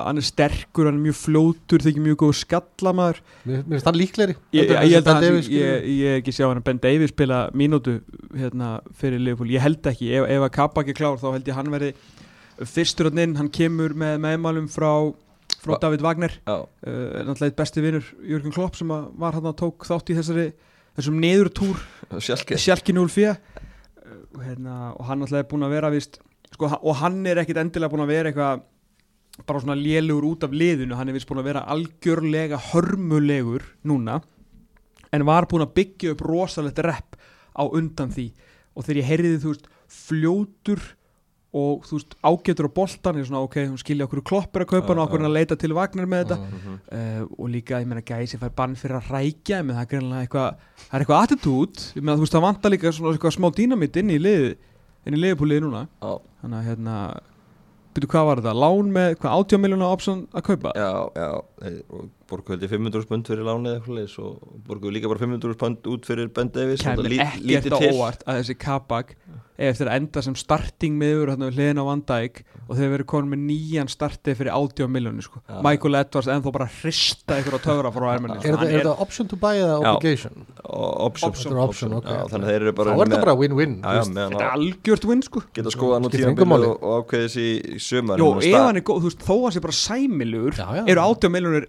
hann er sterkur, hann er mjög flótur þykir mjög góð skallamaður. Mér finnst það líklegri. Ég, held að hann, ég, ekki sjá hann að Ben Davies spila mínútu hérna, fyrir Liverpool, ég held ekki ef, ef að Kabak er klár þá held ég hann verði fyrstur hann inn, hann kemur með meðmælum frá, frá David Wagner. Uh, náttúrulega eitt besti vinnur Jörgen Klopp sem að var hann að tók þátt í þessari þessum neðurtúr Sjálki 04 uh, hérna, og hann náttúrulega er búin að vera vist, sko, og hann er ekkit endilega búin að vera eitthvað bara svona lélugur út af liðinu. Hann er vist búin að vera algjörlega hörmulegur núna en var búin að byggja upp rosalegt rep á undan því. Og þegar ég heyrði þú veist fljótur og þú veist ágætur á boltan er svona ok, hún skilja okkur kloppur að kaupa hann og okkur að leita til Vagnar með þetta. Mhm. uh, og líka, ég meina, gæsi fær bann fyrir að rækja, ég meina, það er greinlega eitthvað það er eitthvað attitút, ég meina, þú veist, það vantar líka svona eitthvað smá dýnamitt inn í liði inn í liðupúliði núna, þannig að hérna byrju, hvað var þetta, lán með hvað 80 miljónu option að kaupa? Já, já þeir borguðu held ég 500 pund fyrir lánið eða eitthvað leis og borguðu líka bara 500 pund út fyrir Ben Davies kemur Lít- ekkert lítið á til. óvart að þessi Kabak eftir að enda sem starting miður hérna við hliðin á Van Dijk og þeir verið konum með nýjan starti fyrir 80 miljónu sko. Já. Michael Edwards ennþá bara hrista ykkur á töfra frá Ermenni Er þetta- er þetta option to buy eða Já. obligation? Og option, Option. Option, ok. Já, þannig að þeir eru Þá bara er þetta bara win-win já, já, Þetta er algjört win sko geta skoða nú máli. og, þessi í sömar Jó, ef hann er góð, þú veist, þó að hann sé bara sæmilugur Já, já. eru 80 miljónur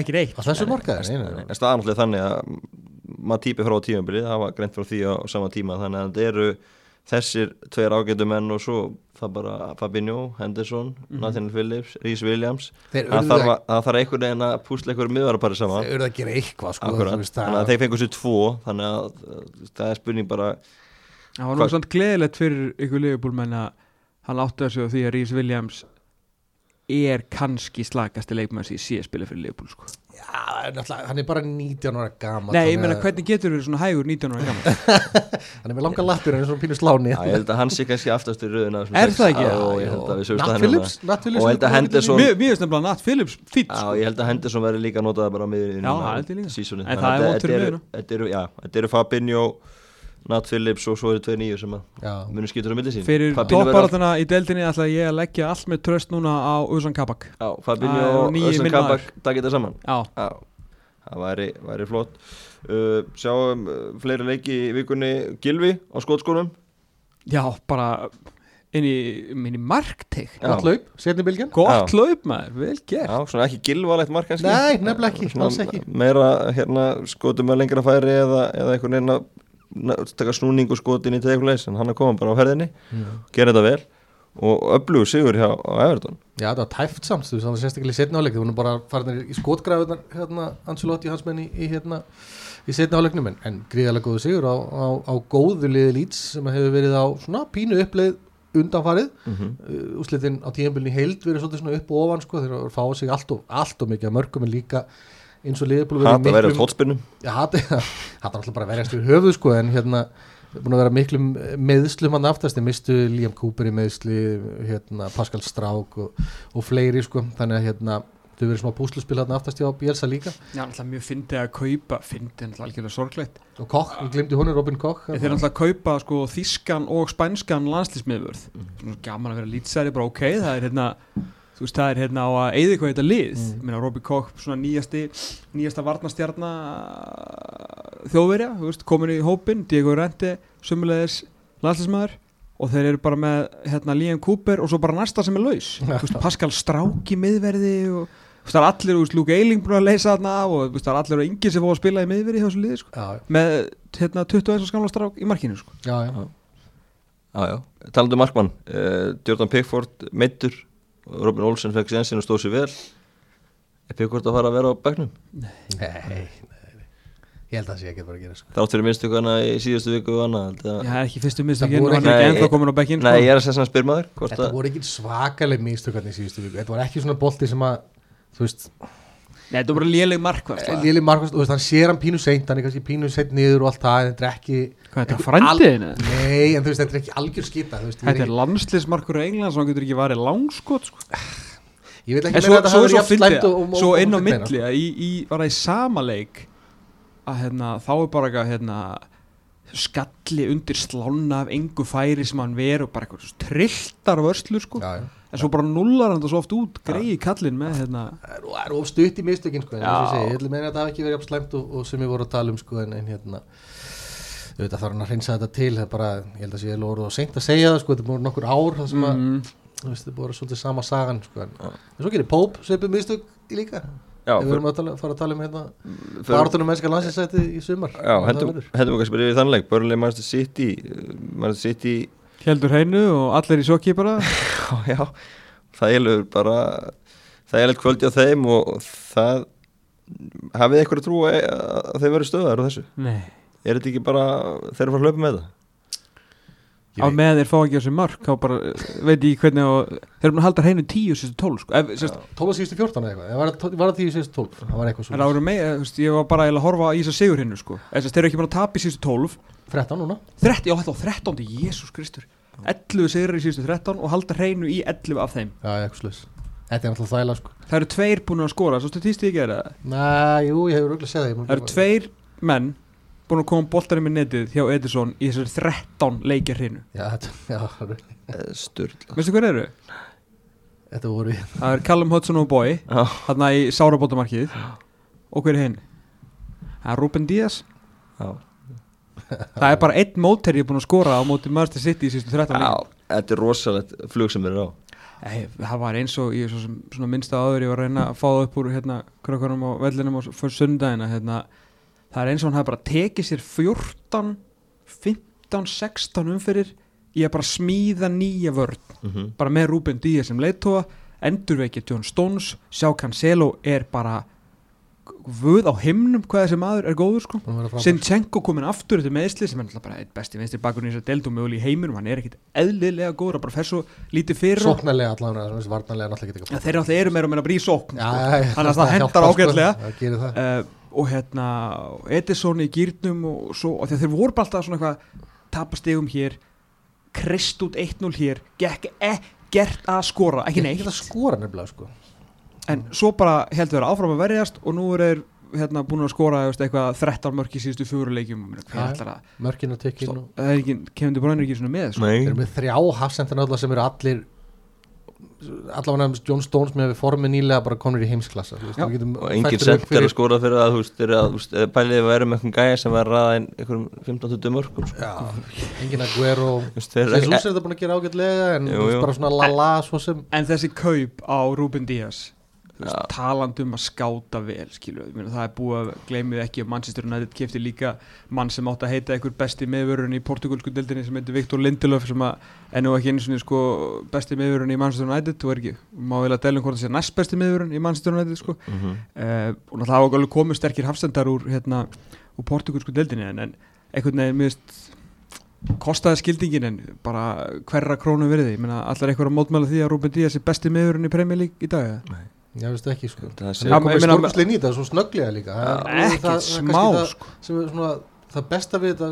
ekki neitt. Á þessu markaði. En staðan alltaf þannig að maður típi frá tímabilið, það var greint frá því á sama tíma þannig að þetta eru þessir tveir ágætu menn og svo það bara Fabinho, Henderson, Nathaniel Phillips, Rhys Williams. Þeir það þarf, að- að, einhvern veginn að púsla einhverjum miðvarapari saman. Þeir eru að gera eitthvað sko, þannig að þeir fengur sér tvo þannig að uh, það er spurning bara Það var samt gleðilegt fyrir ykkur liðbúlmenn að hann átti þessu á því að Rhys Williams er kannski slakasti ég sé spila fyrir liðbúl sko. Já, náttúrulega, hann er bara 19 ára gammal Nei, ég meina hvernig getur verið svona hægur 19 ára gammal Hann er með langa lappir, hann er svona pínu sláni Já, ég held að hann sé kannski aftast í röðuna Er það ekki? Já, ég held að við sögumst Nat að Phillips, Nat Phillips að Henderson- Mér mér finnst nefnilega Nat Phillips fýtt Já, sko. ég held að Henderson verði líka notaði bara með Já, það held ég líka. En það er eru, já, þetta eru Fabinho Nat Phillips og svo eru tveir nýju sem að Já, munum skýtur á milli sín. Fyrir topparatuna í deildinni ætla ég að leggja allt með tröst núna á Usan Kabak. Já, Fabinho Það er og minn Kabak takk þetta saman. Já, Já, það væri, væri flott. Uh, Sjáum uh, fleiri leiki í vikunni. Gilvi á skotskónum. Já, bara inn í, inn í markteik Já. gott laup, setni bylgjan Gott laup maður, vel gert. Já, svona ekki gilvalegt mark kannski. Nei, nefnilega ekki, alls ekki. Meira hérna skotum með lengra færi eða, eða einhvern veginn að taka snúning og skotin í tegleis en hann komin bara á ferðinni gera þetta vel. Og öflugur sigur hjá Everton. Já, það var tæft samt, þú veist, það var sérstaklega í setni áleik þú voru bara farin í skotgræðunar hérna, Ancelotti hans menn í, í hérna í setni áleiknum, en, en gríðarlega góðu sigur á, á, á góðu liði lýts sem hefur verið á svona pínu uppleið undanfarið, mm -hmm. uh, úslitin á tíðanbylni heild verið svona upp og ofan sko, þeir eru að fá sig allt og, allt og mikið að mörgum en líka eins og liðbúl Hatt að vera tótspinnum Já, hati alltaf bara að verjast í höfuð sko, en hérna búin að vera miklum meðslum hann aftast. Þeir mistu Liam Cooper í meðsli hérna, Pascal Strauk og, og fleiri sko, þannig að hérna þau verið smá púsluspil hann aftast hjá Bielsa líka. Já, náttúrulega mjög fyndið að kaupa fyndið náttúrulega algjörlega sorglegt. Og Koch, ég glemdi honum Robin Koch Þeir náttúrulega að kaupa sko þískan og spænskan landslísmiðvörð Svona gaman að vera lýtsæri, bara ok, það er hérna Þú veist, það er hérna á að eyða eitthvað þetta lið. Mm. Minna, Robbie Koch, svona nýjasti nýjasta varnastjarna þjóðverja, þú veist, komin í hópin Diego Rente, sumulegis landslísmaður og þeir eru bara með hérna Liam Cooper og svo bara næsta sem er laus. Veist, Pascal Strák í miðverði og veist, það er allir, þú veist, Luke Eiling búin að leysa þarna af og veist, það er allir og yngir sem fóð að spila í miðverði hjá þessu liði, sko. Já, með hérna 21 skamla strák í markinu sko. já, já, Já, já, talandu um markmann. Uh, Jordan Pickford meittur Robin Olsen fekk sénsinn og stóð sér vel Er Pickford að fara að vera á bekknum? nei, nei, nei ég held að það sé ekki bara að gera sko. Þrátt fyrir minnstu hana í síðustu viku og annað að- það er ekki fyrstu voru og hann er ekki- ennþá komin á bekkin Nei, ég er að segja svona spyrmaður hvort þetta að voru ekki svakaleg místökarnir í síðustu viku þetta var ekki svona bolti sem að þú veist, Nei, þetta var bara léleg markvært Lili Markvist, þú veist, hann sér hann pínu seint hann er kannski pínu seint niður og allt það en þetta er ekki Hvað, þetta er Al- frændiðinu? Nei, en þú veist, þetta er ekki algjör skita Þetta ég, er landslismarkur í England sem hann getur ekki varið langskot sko. ég En ekki meina að þetta er verið slæmt fyndið og- og- Svo inn á milli að í, í, var það í sama leik að hérna, þá er bara eitthvað hérna, skalli undir slána af engu færi sem hann ver og bara eitthvað trilltar vörslur sko. Já, já. En svo bara nullar hann það svo oft út greiði kallinn með hérna, Það er- það er of stutt í mistökin sko, en Já. eins og ég vil meina að þetta hafi ekki verið jafn slæmt og, og sem ég voru að tala um sko, en, en hérna. Auðvitað þarf hann að hreinsa þetta til það er bara, ég held að sé orðið og seint að segja það sko, þetta búin nokkur ár það sem að, mm, þú veist, þetta er búin svolítið sama sagan sko, en, en svo gerir Póp sveipið mistök í líka. Já, við vorum að tala, fara að tala um hérna Bártunum mennska landsinsæti í sumar. Já Það hendum við kannski byrjuð í þannleik Börnlega Manchester City uh, Manchester City heldur hreinu og allir í sokki bara Já, já Það er bara Það er kvöldi á þeim og það hafið þið eitthvað trú að að þeir verið stöðar á þessu Nei. Er þetta ekki bara þeir eru að að hlaupa með það? Á meðan þeir fá ekki á sig mörg þá bara, eh, veit ég hvernig og, þeir eru búin að halda hreinu 10 síðustu 12 sko. Ef, sérst, 12 síðustu 14 eða eitthvað, það- var það 10 síðustu 12 það var eitthvað það svo eru með, þú veist, ég var bara að horfa í þess að sigur hreinu sko. Þess, þeir eru ekki búin að tapa í síðustu 12 13 núna. 13, já þetta var 13, Jésús Kristur. 11 sigrar í síðustu 13 og halda hreinu í 11 af þeim. Já, eitthvað sluss Þetta er náttúrulega þvæla sko. Það eru tveir búin að skora, svo ekki að það? Næ, jú, ég hefur auðvitað séð það Það eru tveir menn búin að koma boltarinn með netið hjá Edison í þessari 13 leikja hrinu Já, þetta, já, Eh, Sturla. Veistu hver eru? þetta voru Það er Callum Hudson og Boy Já, Þarna í sárabótamarkið. Og hver er hinn? Það er Ruben Díaz. Já. Það er bara einn móteri búin að skora á móti Manchester City í sístu 13 Já, leikjum þetta er rosalegt flug sem þeir eru á. Nei, það var eins og ég svo sem, svona minnsta áður ég var að reyna að fá það upp úr hérna krökkunum á vellinum á fyrir sundagina hérna, það er eins og hann hafi bara tekið sér 14 15, 16 umfyrir í að bara smíða nýja vörn mm -hmm. bara með Ruben Díaz sem leittóa endurveikja John Stones sjá Cancelo er bara vöð á himnum hvað þessi maður er góður sko að. Sinchenko komin aftur til meðsli sem er bara eitt besti vinstri bakurinn í þessar deildum mögulega í heiminum, hann er ekkit eðlilega góður að bara fer svo lítið fyrir. Sóknarlega allavega, þess varnarlega náttúrulega ekki Ja, þeir eru alltaf eru meira og meira bara í sókn Já, sko. þannig að það hendar sko. ágætlega Og hérna Edison í gýrnum og svo og þeir voru bara alltaf svona eitthvað tapastegum hér krist út 1-0 hér gekk ekkert að skora. Ekki neitt. Ekki það skora nefnilega sko. En svo bara heldur þeir áfram að verjast og nú er þeir hérna búin að skora veist, eitthvað 13 mörk í síðustu fjóru leikjum. Já, hver ætlar að Mörkin að tekja er kemur þið bara ekki svona með sko. Þeir eru með þrjá hafsendan sem eru allir allavega nefnst John Stones með formið nýlega bara komnir í heimsklassa Og engin fært rök sent er fyrir- að skora fyrir að, þú veist, eða pælið að vera með einhvern gæja sem var að ræða inn einhverjum 15-20 mörgum, sko. Já, engin að guer og eru Jesus ekki, er þetta búin að gera ágætlega en Jú, jú. bara svona la-la svo sem en þessi kaup á Ruben Díaz þú veist, Já. talandi um að skáta vel skilur, við, það er búið að gleymið ekki að Manchester United kefti líka mann sem átt að heita einhver besti meðvörun í portugalsku deildinni sem heitir Viktor Lindelöf sem ennú ekki einu svona sko besti meðvörun í Manchester United þú er ekki, má vel að delum hvort það sé næst besti meðvörun í Manchester United sko mm -hmm. uh, og náttúrulega hafa alveg komið sterkir hafstendar úr hérna, úr portugalsku deildinni en, en einhvern veginn, veist kostaði skildingin en bara hverra krónu verði, ég meina allar að mótmæla því að Ruben Díaz er besti meðvörun í Premier League í dag eða? Já, veistu ekki sko. Það er komið ég stórkustlega nýta, svo snögglega líka. Það er- er smá sko. sem er svona það besta við þetta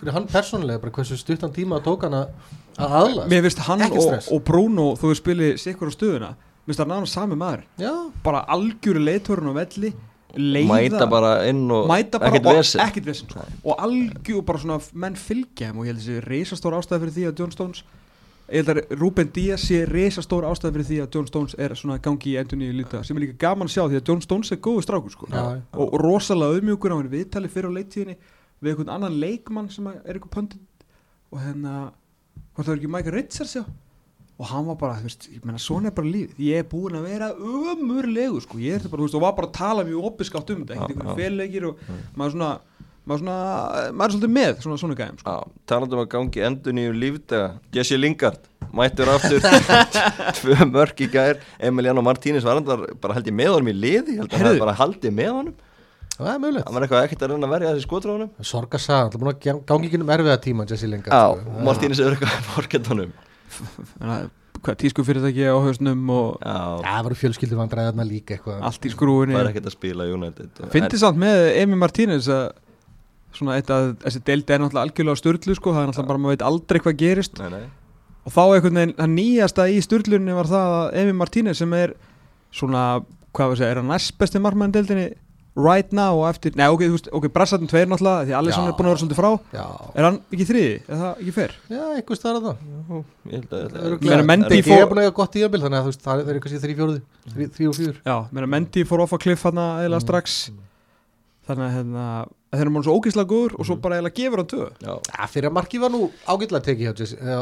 fyrir hann persónulega, bara hversu stuttan tíma það tók hann að að aðla Mér finnst hann og, og Bruno þú veist spilið sikkur á stöðuna Mér finnst það náðan sami maður. Já, bara algjöru leiðtórun á velli leiða, mæta bara inn og mæta bara ekkert og vesen. ekkert vesen sko. og algjör bara svona menn fylgja þeim og ég held þessi reisastór ástæði fyrir því að John Stones ég held að Ruben Díaz sé reisastór ástæði fyrir því að John Stones er svona gangi í endur nýju líta sem er líka gaman að sjá því að John Stones er góðu strákur sko. Já. og, og rosalega auðmjúkur á hann viðtali fyrir á leiktíðinni við einhvern annan leikmann sem er eitthvað pöndin og hérna hvort það er ekki Michael Richards já og hann var bara, þú veist, ég menna svona er bara lífið ég er búinn að vera ömurlegu sko, ég er þetta bara, þú veist, og var bara að tala mjög oppiskátt um þetta, ekkert einhvern já. fellegir og maður svona, maður svona maður er svolítið með, svona svona gæðum sko. Já, talandi um að gangi endur nýju lífdaga Jesse Lingard, mættur aftur. Tvö mörk í gær. Emiliano Martínez var endar bara held ég með honum í liði, ég held að hann bara haldið með honum. Það er mögulegt. Hann var eitthvað ekkert að reyna að verja þessi skotráðunum Sorgarsaga, það er búin að gang- gangi ekki um erfiða tíma Jesse Lingard Já, sko. Martínez hefur eitthvað hvað, tísku fyrirtæki á hausnum og Já, það voru fjölskyldur vandræðarna líka eitthvað. Allt í skrúinni það er ekkert að spila í United Fyndi samt með Emi Martínez að svona eitt að þessi deildi er náttúrulega algjörlega störtlu sko, það er náttúrulega bara, maður veit aldrei hvað gerist. Nei, nei. Og þá einhvern veginn, það nýjasta í störlunni var það að Emi Martínez sem er svona, hvað var að segja, er hann næst besti markmann deildinni right now og eftir, nei ok, þú veist, ok, Brassartin tveir náttúrulega, því Alisson er búin að vera svolítið frá. Já, er hann ekki þriði, er það ekki fer? já eitthvað starf það Ég held að Ég meina, Mendy Ég fór- er búin að eiga gott í ömbil þannig að þú veist, það er kannski þrý fjóruði þrý þrjú og fjör þannig að hérna, að þeir eru múin svo ógeðslega góður og svo bara eiginlega gefur hann tvö. Já. Já, fyrir að markið var nú ágætlega tekið hjá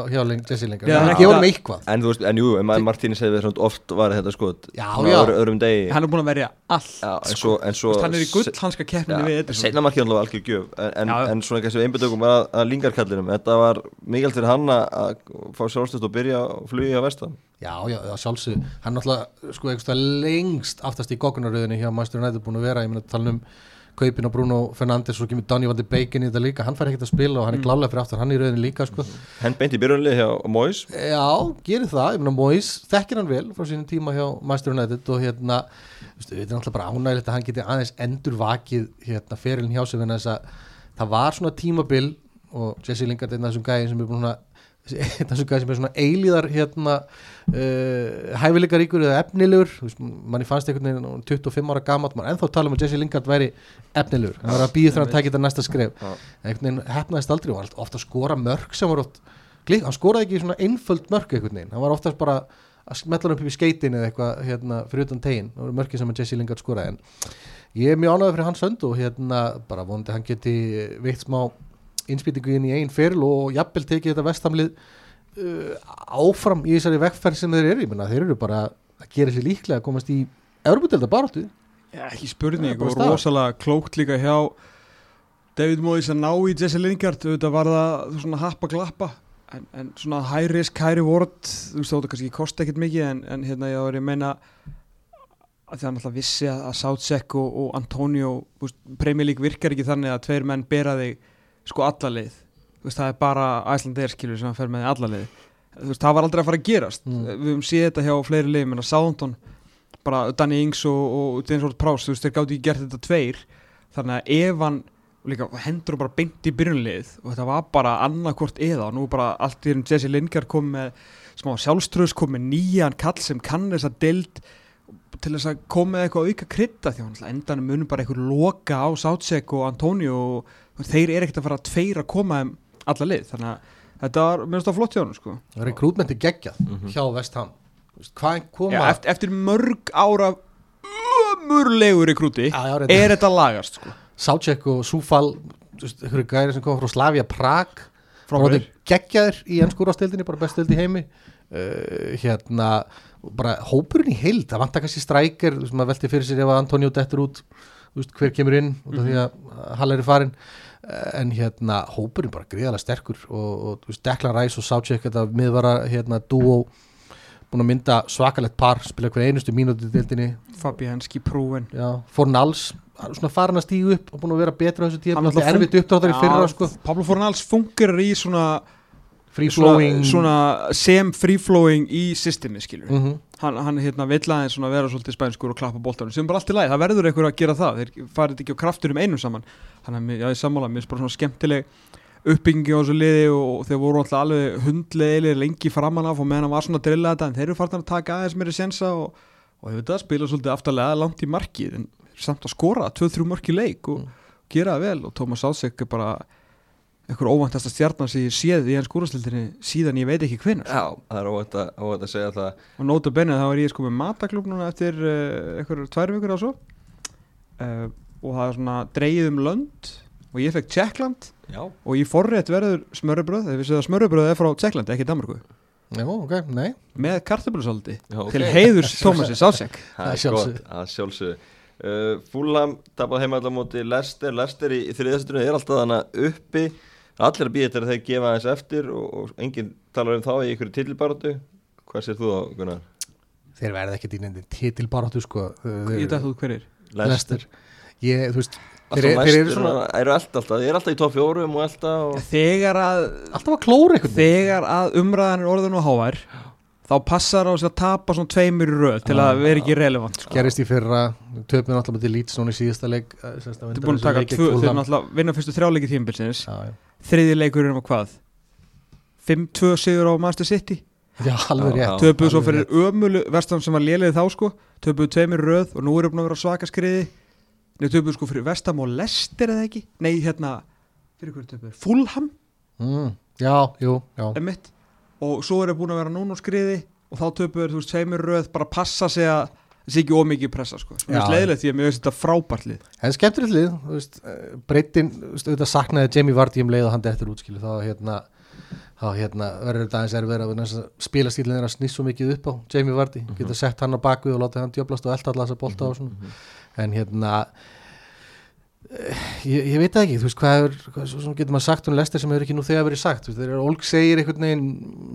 hjá, Jesse Lingard Já, Það en er ekki- gefa hann eitthvað. En þú veist, en jú, en Martínez hefði svona oft var þetta skot Já, já. öðru- öðrum degi. Hann er búin að verja allt Já, en svo, en svo Þú veist, hann er í gull hanska keppninni við Edison Seinna markið alltaf algjör gjöf En, en, en svona kannski einbyttökum að, að lingarkallinum Þetta var mikilvægt fyrir hann að- að fá sjálfstöðst og byrja að flugi á vestan. Já, já, já, sjálfsög Hann náttúrulega, sko, eitthvað lengst aftast í goggunaröðinni hjá Master Kaupin á Bruno Fernandes og kemur Donny van de Bacon í þetta líka, hann fær ekkert að spila og hann er klálega fyrir aftur, hann er í röðinni líka, sko. Henn beint í byrjunlið hjá Mois Já, gerir það, ég meina Mois þekkir hann vel frá sínum tíma hjá Master United og hérna, við erum alltaf bara ánægilegt að hann geti aðeins endur vakið hérna ferilin hjá sig þess að það var svona tímabil og Jesse Lingard er einn af þessum gæðin sem er búin að þessu gæði sem er svona eilíðar hérna uh, hæfileikaríkur eða efnilegur. Manni fannst einhvern veginn hann var 25 ára gamalt, mann ennþá tala um að Jesse Lingard væri efnilegur, hann var að býða þegar hann tækja þetta næsta skref. Einhvern veginn hefnaðist aldrei og var ofta að skora mörg sem var oft glík, hann skoraði ekki svona einföld mörg einhvern veginn, hann var oftast bara að smetla hann upp í skeitin eða eitthvað hérna, fyrir utan tegin, það voru mörgir sem að Jesse Lingard skoraði. En ég er mjög ánægður innspýtingu inn í einn feril og jafnvel tekið þetta vestamlið uh, áfram í þessari vekkferð sem þeir eru, ég menna þeir eru bara að gera sér líklega að komast í Európa-delta baráttu Já, ekki spurning og rosalega klókt líka hjá David Moyes að ná í Jesse Lingard. Auðvitað var það svona happa glappa en, en svona high risk, high reward þú veist þóttu kannski kosti ekkert mikið en, en hérna ég var að meina að það er náttúrulega vissi að, Southsek og, og Antonio, Premier League virkar ekki þannig að tveir menn bera þig sko alla leið, þú veist, það er bara Æslandeir skilur sem að fer með þig alla leið. Þú veist, það var aldrei að fara að gerast. Mm. við höfum séð þetta hjá fleiri leið, menna Southampton bara Danny Ings og, og James Ward-Prowse, þú veist, þeir gátt ekki gert þetta tveir. Þannig að ef hann líka hendur bara beint í byrjunlið og þetta var bara annarkvort eða og nú bara allt í enn Jesse Lingard kom með smá sjálfströðs, kom með nýjan kall sem kann þess að deild til þess að koma með eitthvað auka krydda því að endanum munum bara eitthvað loka á Sátsek og Antonio og þeir eru ekkert að fara að tveir að koma þeim alla lið, þannig að þetta var finnst það flott hjá hann sko. Rekrútmenti geggjað Mhm. hjá Vestham Já, eftir, eftir mörg ára ömurlegu rekrúti reyndar. er þetta lagast sko. Sátsek og Súfal einhverju gæri sem kom frá Slavia Prag. Frábærir. geggjaðir í ennskúrastildinni, bara best stild í heimi. Uh, hérna bara hópurinn í heild, það vantar kannski strækir veist, maður velti fyrir sér ef að Antonio dettur út veist, hver kemur inn út af því að Haller er farin Eh, en hérna hópurinn bara gríðalega sterkur og, og Declan Rice og Sátsek þetta miðvara hérna duo búin að mynda svakalegt par spila hver einustu mínúti í dildinni Fabianski Já, Fornals svona farin að stígu upp og búin að vera betra á þessu er náttúrulega erfitt uppdráttar í fyrra sko. Pablo Fornals fungerar í svona svona, svona sem free flowing í systemi skilur Mhm. hann, hann hérna vill aðeins vera svolítið spænskur og klappa boltanum sem bara allt í lagi, það verður einhver að gera það þeir farið ekki á kraftur um einum saman. Þannig að ég sammála, mér finnst bara svona skemmtileg uppbyggingi á þessu liði og þeir voru alltaf alveg hundleilir lengi framan af og meðan hann var svona að drilla þetta en þeir eru farin að taka aðeins meiri sensa og, og hefur þetta spila svolítið aftarlega langt í markið en samt að skora 2-3 mörk í leik og gera það vel og Tómas Ásek er bara einhver óvæntasta stjarnar sem ég séð í hans skúrastildinni síðan ég veit ekki hvenær. Já, það er óvægt að, óvægt að segja það. Og nota benni þá er ég sko með mataklub núna eftir uh, einhver tvær vikur á svo. Uh, og það er svona dreigið um lönd og ég fekk Tjekkland Já, og í forrétt verður smörrebröð þegar við séum að smörrebröð er frá Tjekklandi, ekki Danmarku Já, ok, nei. Með kartablusaldi Já, ok. til heiðurs Tómasi Sásek það Að er gott, að sjálfsögðu. Uh, Fúlam tapað heima allar móti Lester, Lester í, í þriðastunni er alltaf þannig uppi allir að býja þetta þegar þeir gefa aðeins eftir og, og enginn talar um þá í ykkur titilbaróttu hvað sér þú á, Gunnar? Þeir verða ekki dýnandi titilbaráttu sko. Ég dætt út hverjir Lester Ég, þú veist Alltaf Þeir, þeir eru svona eru alltaf, þeir eru alltaf í top fjórum og elda og... þegar að, alltaf að klóra veginn. þegar að umræðan er orðin og hávær þá passar á sig að tapa svona tveimur í röð til að vera ekki relevant sko. Gerist í fyrra Töpum náttúrulega til Leeds núna í síðasta leik undan er búin að taka tvö, þeir Fulham. eru náttúrulega vinna fyrstu þrjáleiki tímabilsins. Já, já. þriði leikurinn var hvað? 5-2 sigur á Master City? Já, alveg rétt. töpuðu svo fyrir ömulu vestam sem var lélið þá sko. Töpuðu tveimur í röð og nú eru búin að vera á svaka skriði. Nei, töpuðu sko fyrir vestam og Lester eða ekki? Nei, hérna, fyrir hverju töpuðu Fulham, mm, Já, jú, já og svo eru búin að vera núna á skriði og þá töpuðu, þú veist, tveimur í röð bara passa sig að það sé ekki ómikið pressa sko. Já. finnst leiðilegt því að mér finnst þetta frábært lið. En skemmtilegt lið, þú veist, breytin, þú veist, auðvitað saknaði Jamie Vardy um leið og hann dettur útskilu, þá hérna, þá hérna verður þetta aðeins erfið að spila stílinn er að snýst svo mikið upp á Jamie Vardy, geta sett hann á bakvið og láta hann djöblast og elda alla þessa bolta og svona, en hérna, eh, ég, ég veit það ekki, þú veist, hvað er, hvað, svo sem getur maður sagt um Lester sem hefur ekki nú þegar verið sagt, þú veist, þeir eru Olg segir einhvern veginn,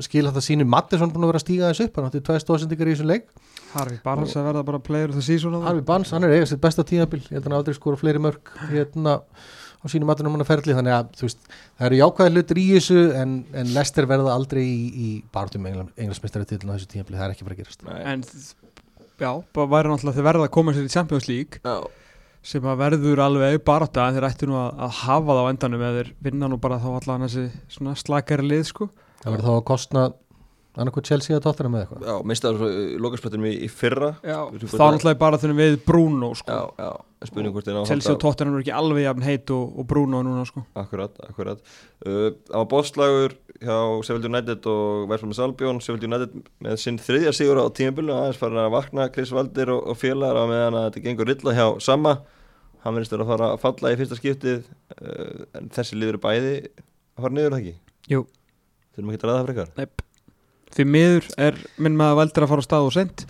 skil þetta sínu Mattisson búin að vera að stíga þess upp, hann átti tveið stóðsendingar í þessum leik, Harfi Barnes að verða bara player of the season Harfi Barnes, hann er eiga sitt besta tíðabil ég held að hann aldrei skora fleiri mörg hérna á sínum matunum hann að ferli þannig að þú veist, það eru jákvæði hlutir í þessu en, en Lester verða aldrei í, í barðum englandsmestari til á þessu tíðabili, það er ekki bara að gerast. Nei. en já, bara væri náttúrulega þeir verða að koma sér í Champions League. Já, sem að verður alveg barátta en þeir ættu nú að, að hafa það á endanum eða þeir vinna nú bara þá allan þessi slakari lið sko. Það verður þá að kostna annarkoð Chelsea að tóttina með eitthvað Já, mistaður svo í lokaspötunum í, í fyrra þá náttúrulega bara þunum við Bruno sko. Já, já, að Chelsea og Tottenham eru ekki alveg jafn heit og, og Bruno núna sko. Akkurat, akkurat uh, Það var bóðslagur hjá Sheffield United og Verflum Salbjón Sheffield United með sinn þriðja sigur á tímabili aðeins farin að vakna Chris Valdir og, og félagar á meðan að þetta gengur illa hjá Sama hann verðist vera að fara að falla í fyrsta skiptið uh, en þessi liður bæði að fara niður það ekki Jú. Þurfum ekki að ræða það frekar Neip. Því miður er minn maður veldur að fara á stað og sent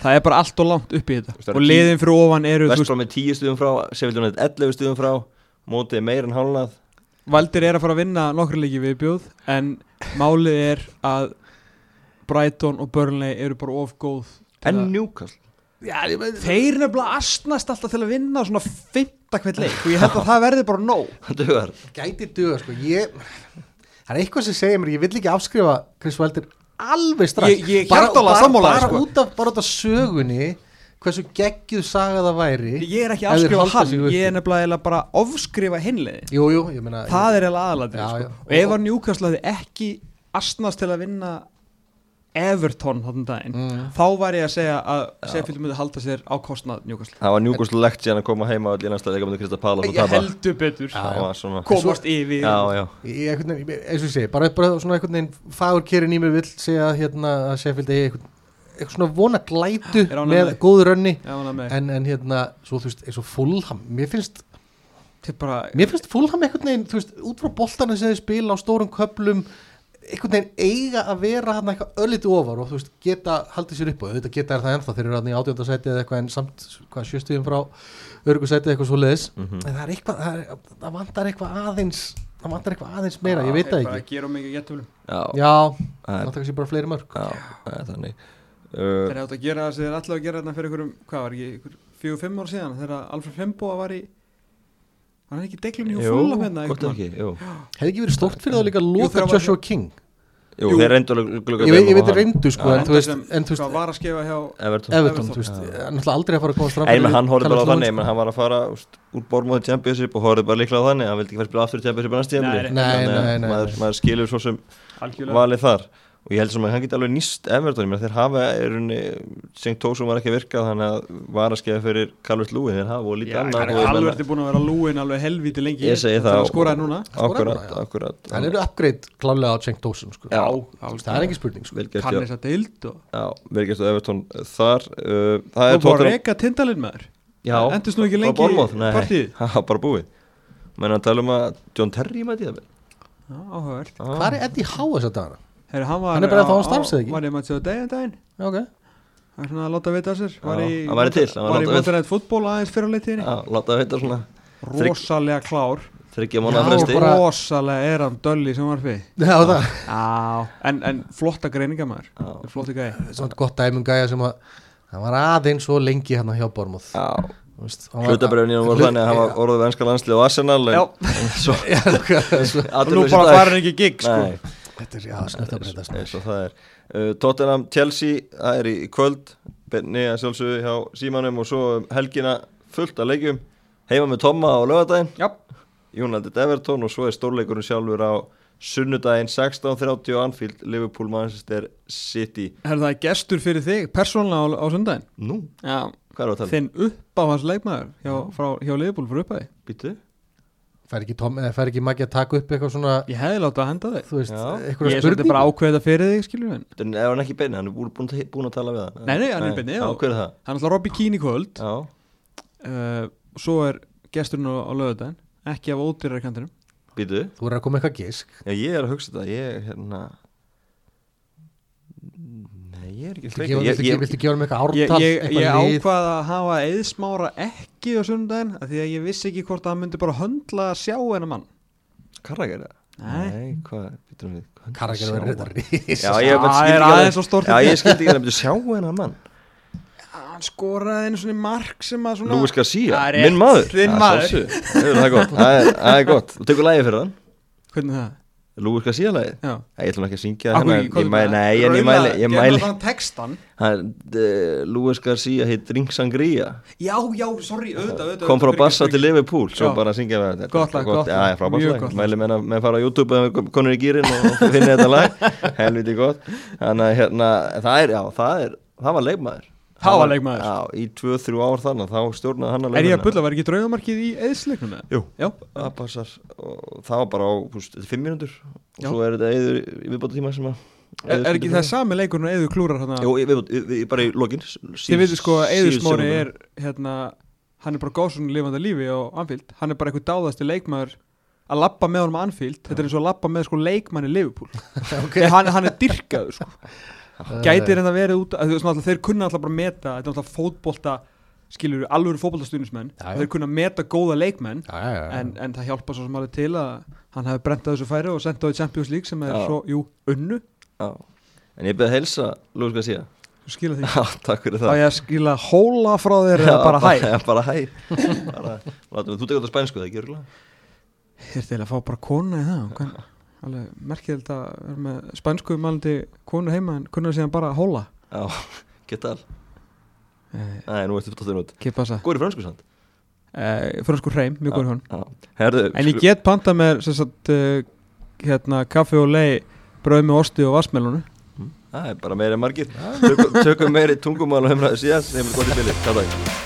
Það er bara allt og langt upp í þetta. Og liðin fyrir ofan eru Vestbrá með 10 stuðum frá, Sheffield United 11 stuðum frá mótið meir en hálnað Valdir er að fara að vinna nokkru leiki við bjóð En málið er að Brighton og Burnley eru bara of góð til en Newcastle? Já, Þeir nefnilega astnast alltaf til að vinna svona fymta hvert leik og ég held að það verði bara nóg. Gæti duga sko. Ég, Það er eitthvað sem segir mér Ég vill ekki afskrifa Chris Valdir alveg strax Ég- ég Bara- bara- bara, sko. út af, bara út af sögunni Hversu geggjuð saga það væri Ég er ekki Ef að þeir afskrifa halda hann. Ég er nefnilega bara að ofskrifa hinleiði Jú, jú, ég meina Það er eiginlega aðalatri sko. Og ef að Newcastle hefði ekki astnast til að vinna Everton þarna daginn. Mm. þá var ég að segja að Sheffield myndi halda sér á kostnað Newcastle. Það var Newcastle legt síðan að koma heima allir næsta leika með Krista og Ég heldur betur. Það var svona komast yfir. Já, já, Ég, einhvern veginn, eins og ég segi, bara, bara svona einhvern veginn fagur kérin í mig vill segja að hérna að Sheffield eigi einhvern, eitthvað svona vona glætu Er með með? góðu rönni. Já, hann er með. en, en hérna, svo þú veist, eins og Fulham mér finnst, er bara mér finnst Fulham einhvern veginn, þú veist, út frá boltana sem þeir spila á stórum köplum einhvern veginn eiga að vera hann eitthvað ölliti ofar og þú veist, geta haldið sér upp og þetta geta er það ennþá, þeir eru hann í átjóndasæti eða eitthvað en samt, hvað, sjöstuðum frá örgusæti eitthvað svo leiðis Mhm. en það er eitthvað, það, er, það vantar eitthvað aðeins það vantar eitthvað aðeins meira, ég veit það ekki. Gera mikið gettöflum já, Já, það vantar kannski bara fleiri mörg já, það er þannig. Uh, Þeir átt að gera það sem þeir ætlaðu að gera þarna fyrir einhverjum, hvað var ekki, einhver í hann ekki í deglunni hjá jú, Fulham hérna ekki, Hefði ekki verið stórt fyrir það líka loka Joshua King? Jú, Jú. þeir reyndu alveg glugga Ég veit, ég veit reyndu sko, Já, en þú veist, en þú Hvað veist var að skefa hjá Everton. Everton, þú veist, já. náttúrulega aldrei að fara að komast fram Nei, menn hann horfði bara á þannig, Lewin, menn hann var að fara úst, úr bormóði Championship og horfði bara líklega á þannig hann vildi ekki fara að spila aftur í Championship Nei, nei, nei, nei, maður, skilur svo sem algjörlega. valið þar og ég held sem að hann geti alveg nýst Everton, þeir hafa er unni, Sengt Tósum var ekki að virka þannig að var að skefa fyrir Calvert Lúin þeir hafa og lítið og Alveg er búin að vera lúin alveg helvíti lengi Ég segi það Það skoraði núna. Akkurat, já. akkurat. Hann eru upgrade klálega á Cenk Dósum sko. Já, það er ekki spurning sko. vel gert Kann hjá- þess að deild og já, vel gert á Everton þar uh, það er Tottenham reyka tindalinn maður. Já, Endist nú ekki lengi það bara búið. Menn að tala um að John Terry mæti það vel? Já, áhugavert. Hvað er Eddie Howe þess að dagana? Herri, hann, var Hann er bara að fá á- hann starfs, eða ekki? Var til að degja daginn Ok, Það er svona að láta vita af sér. Var í hann hann var Var í. Monterrey fútból aðeins fyrir á svona Þrygg- Rosalega klár. Rosalega er hann döll í sjónvarfi já það. Já En, en flotta greininga maður Já. Flotti gæði Svona gott dæmum gæja sem að hann var aðeins svo lengi hérna hjá Bormóð Já, hlutabröfin í hann var þannig að hann var orðið við ennska landslið og Arsenal Og nú bara farin ekki gig sko Nei, er, já, breytast eins og það er. Uh, Tottenham Chelsea, það er í kvöld. Benni að sjálfsögðu hjá Símanum og svo um helgina fullt að leikjum. Heima með Tomma á lögadaginn Já. United Everton og svo er stórleikurinn sjálfur á sunnudaginn 16.30 á Anfield Liverpool Manchester City. Er það gestur fyrir þig persónulega á, á sundaginn? Nú, Já. Hvað er það að tala? Þinn uppáhans leikmaður hjá, frá, hjá Liverpool fyrir uppæði Býtu? Fær ekki, Tom, eða fær ekki Maggi að taka upp eitthvað svona Ég hefði látað að henda þig. Þú veist, Ég er svolítið bara ákveðið fyrir þig skilur En ef hann ekki beina, hann er búin, búin, að tala við hann Nei, nei, hann er er? Það? Er alltaf Robbie Keane í kvöld. Já, uh, Svo er gesturinn á, á lögudaginn Ekki af ódýrar kantinum. Býtu Þú er að koma eitthvað gisk Já, ég er að hugsa þetta, ég er hérna ég er ekki Viltu að gefa- Ég, um eitthvað Ég, ártal ég, ég eitthvað lið? ákvað að hafa eðsmára ekki á sundaginn af Því að ég vissi ekki hvort að hann myndi bara höndla að sjá hennar mann Karrager Nei. hvað, býtum við hvað- Karrager sjá verður þetta hann? rís Já, ég bara Það er ekki aðeins svo stórt Já, ég skildi ekki að það myndi sjá hennar mann Hann skoraði einu svona mark sem að svona Lúi er rétt, minn maður þinn maður. sjálfsögðu. Það er- það er gott, það er- það er gott Þú tekur lægi fyrir hann Hvernig það? Lúi Garcia lagið Já Ég ætlum ekki að syngja Akkur, hérna, það? nei, en ég mæli, ég mæli þann textan Lúi Garcia heit Drink Sangria. Já, já, sorry, auðvitað, auðvitað. Kom frá Bassa til Liverpool svo bara syngja þetta Gott lag, gott lag. já, lag. mæli með að með að fara á YouTube eða konur í gýrin og finna þetta lag. Helviti gott. Þannig að hérna, það er, já, það er það var leikmaður Það var leikmaður. já, í 2-3 ár þannig þá stjórnaði hann að Er ég að bulla, var ekki draugamarkið í eðsleiknum? Jú, Já, það passar og það var bara á, veist, þetta er 5 mínútur og Já. svo er þetta eður í viðbóta tíma sem að er, er ekki það sami leikurinn að eðu klúrar hann Jú, í viðbót, í- í- bara í lokin Þið veitir sko að Eður Smári er hérna, hann er bara góðsson lifandi lífi á Anfield, hann er bara eitthvað dáðasti leikmaður að lappa með honum á Anfield þetta er eins og að lappa með sko leikmanni Liverpool okay. hann, hann er dyrkaður sko. gæti reynda verið út að, þú veist, náttúrulega, þeir kunna alltaf bara meta þetta er alltaf fótbolta skilur alvöru fótboltastunismenn þeir kunna meta góða leikmenn Já, já, já, já. en, en það hjálpa svo sem alveg til að hann hefði brent að þessu færi og sendt á í Champions League sem er Já. svo, jú, unnu. Já, en ég beði að helsa Lúi Garcia. Þú skilja því. Já, takk fyrir þá ég að skila hóla frá þér eða bara hæ? bara hæ. Bara, látum við, Þú tekur þetta spænsku, það ekki örgulega Þér til að fá bara kona í það alveg merkilegt að vera með spænsku mælandi konu heima en kunnar síðan bara hóla Já, geta all eh, Æ, nú ertu fóttur út. Ekki passa Góður í fransku samt? Eh, fransku hreim, mjög góður herðu en ég get panta með sem sagt, uh, hérna, kaffi og lei brauð með osti og vassmelunu Það er bara meiri en margir. Tökum, meiri tungumál og umræðu síðan Þeim er gott í bili, takk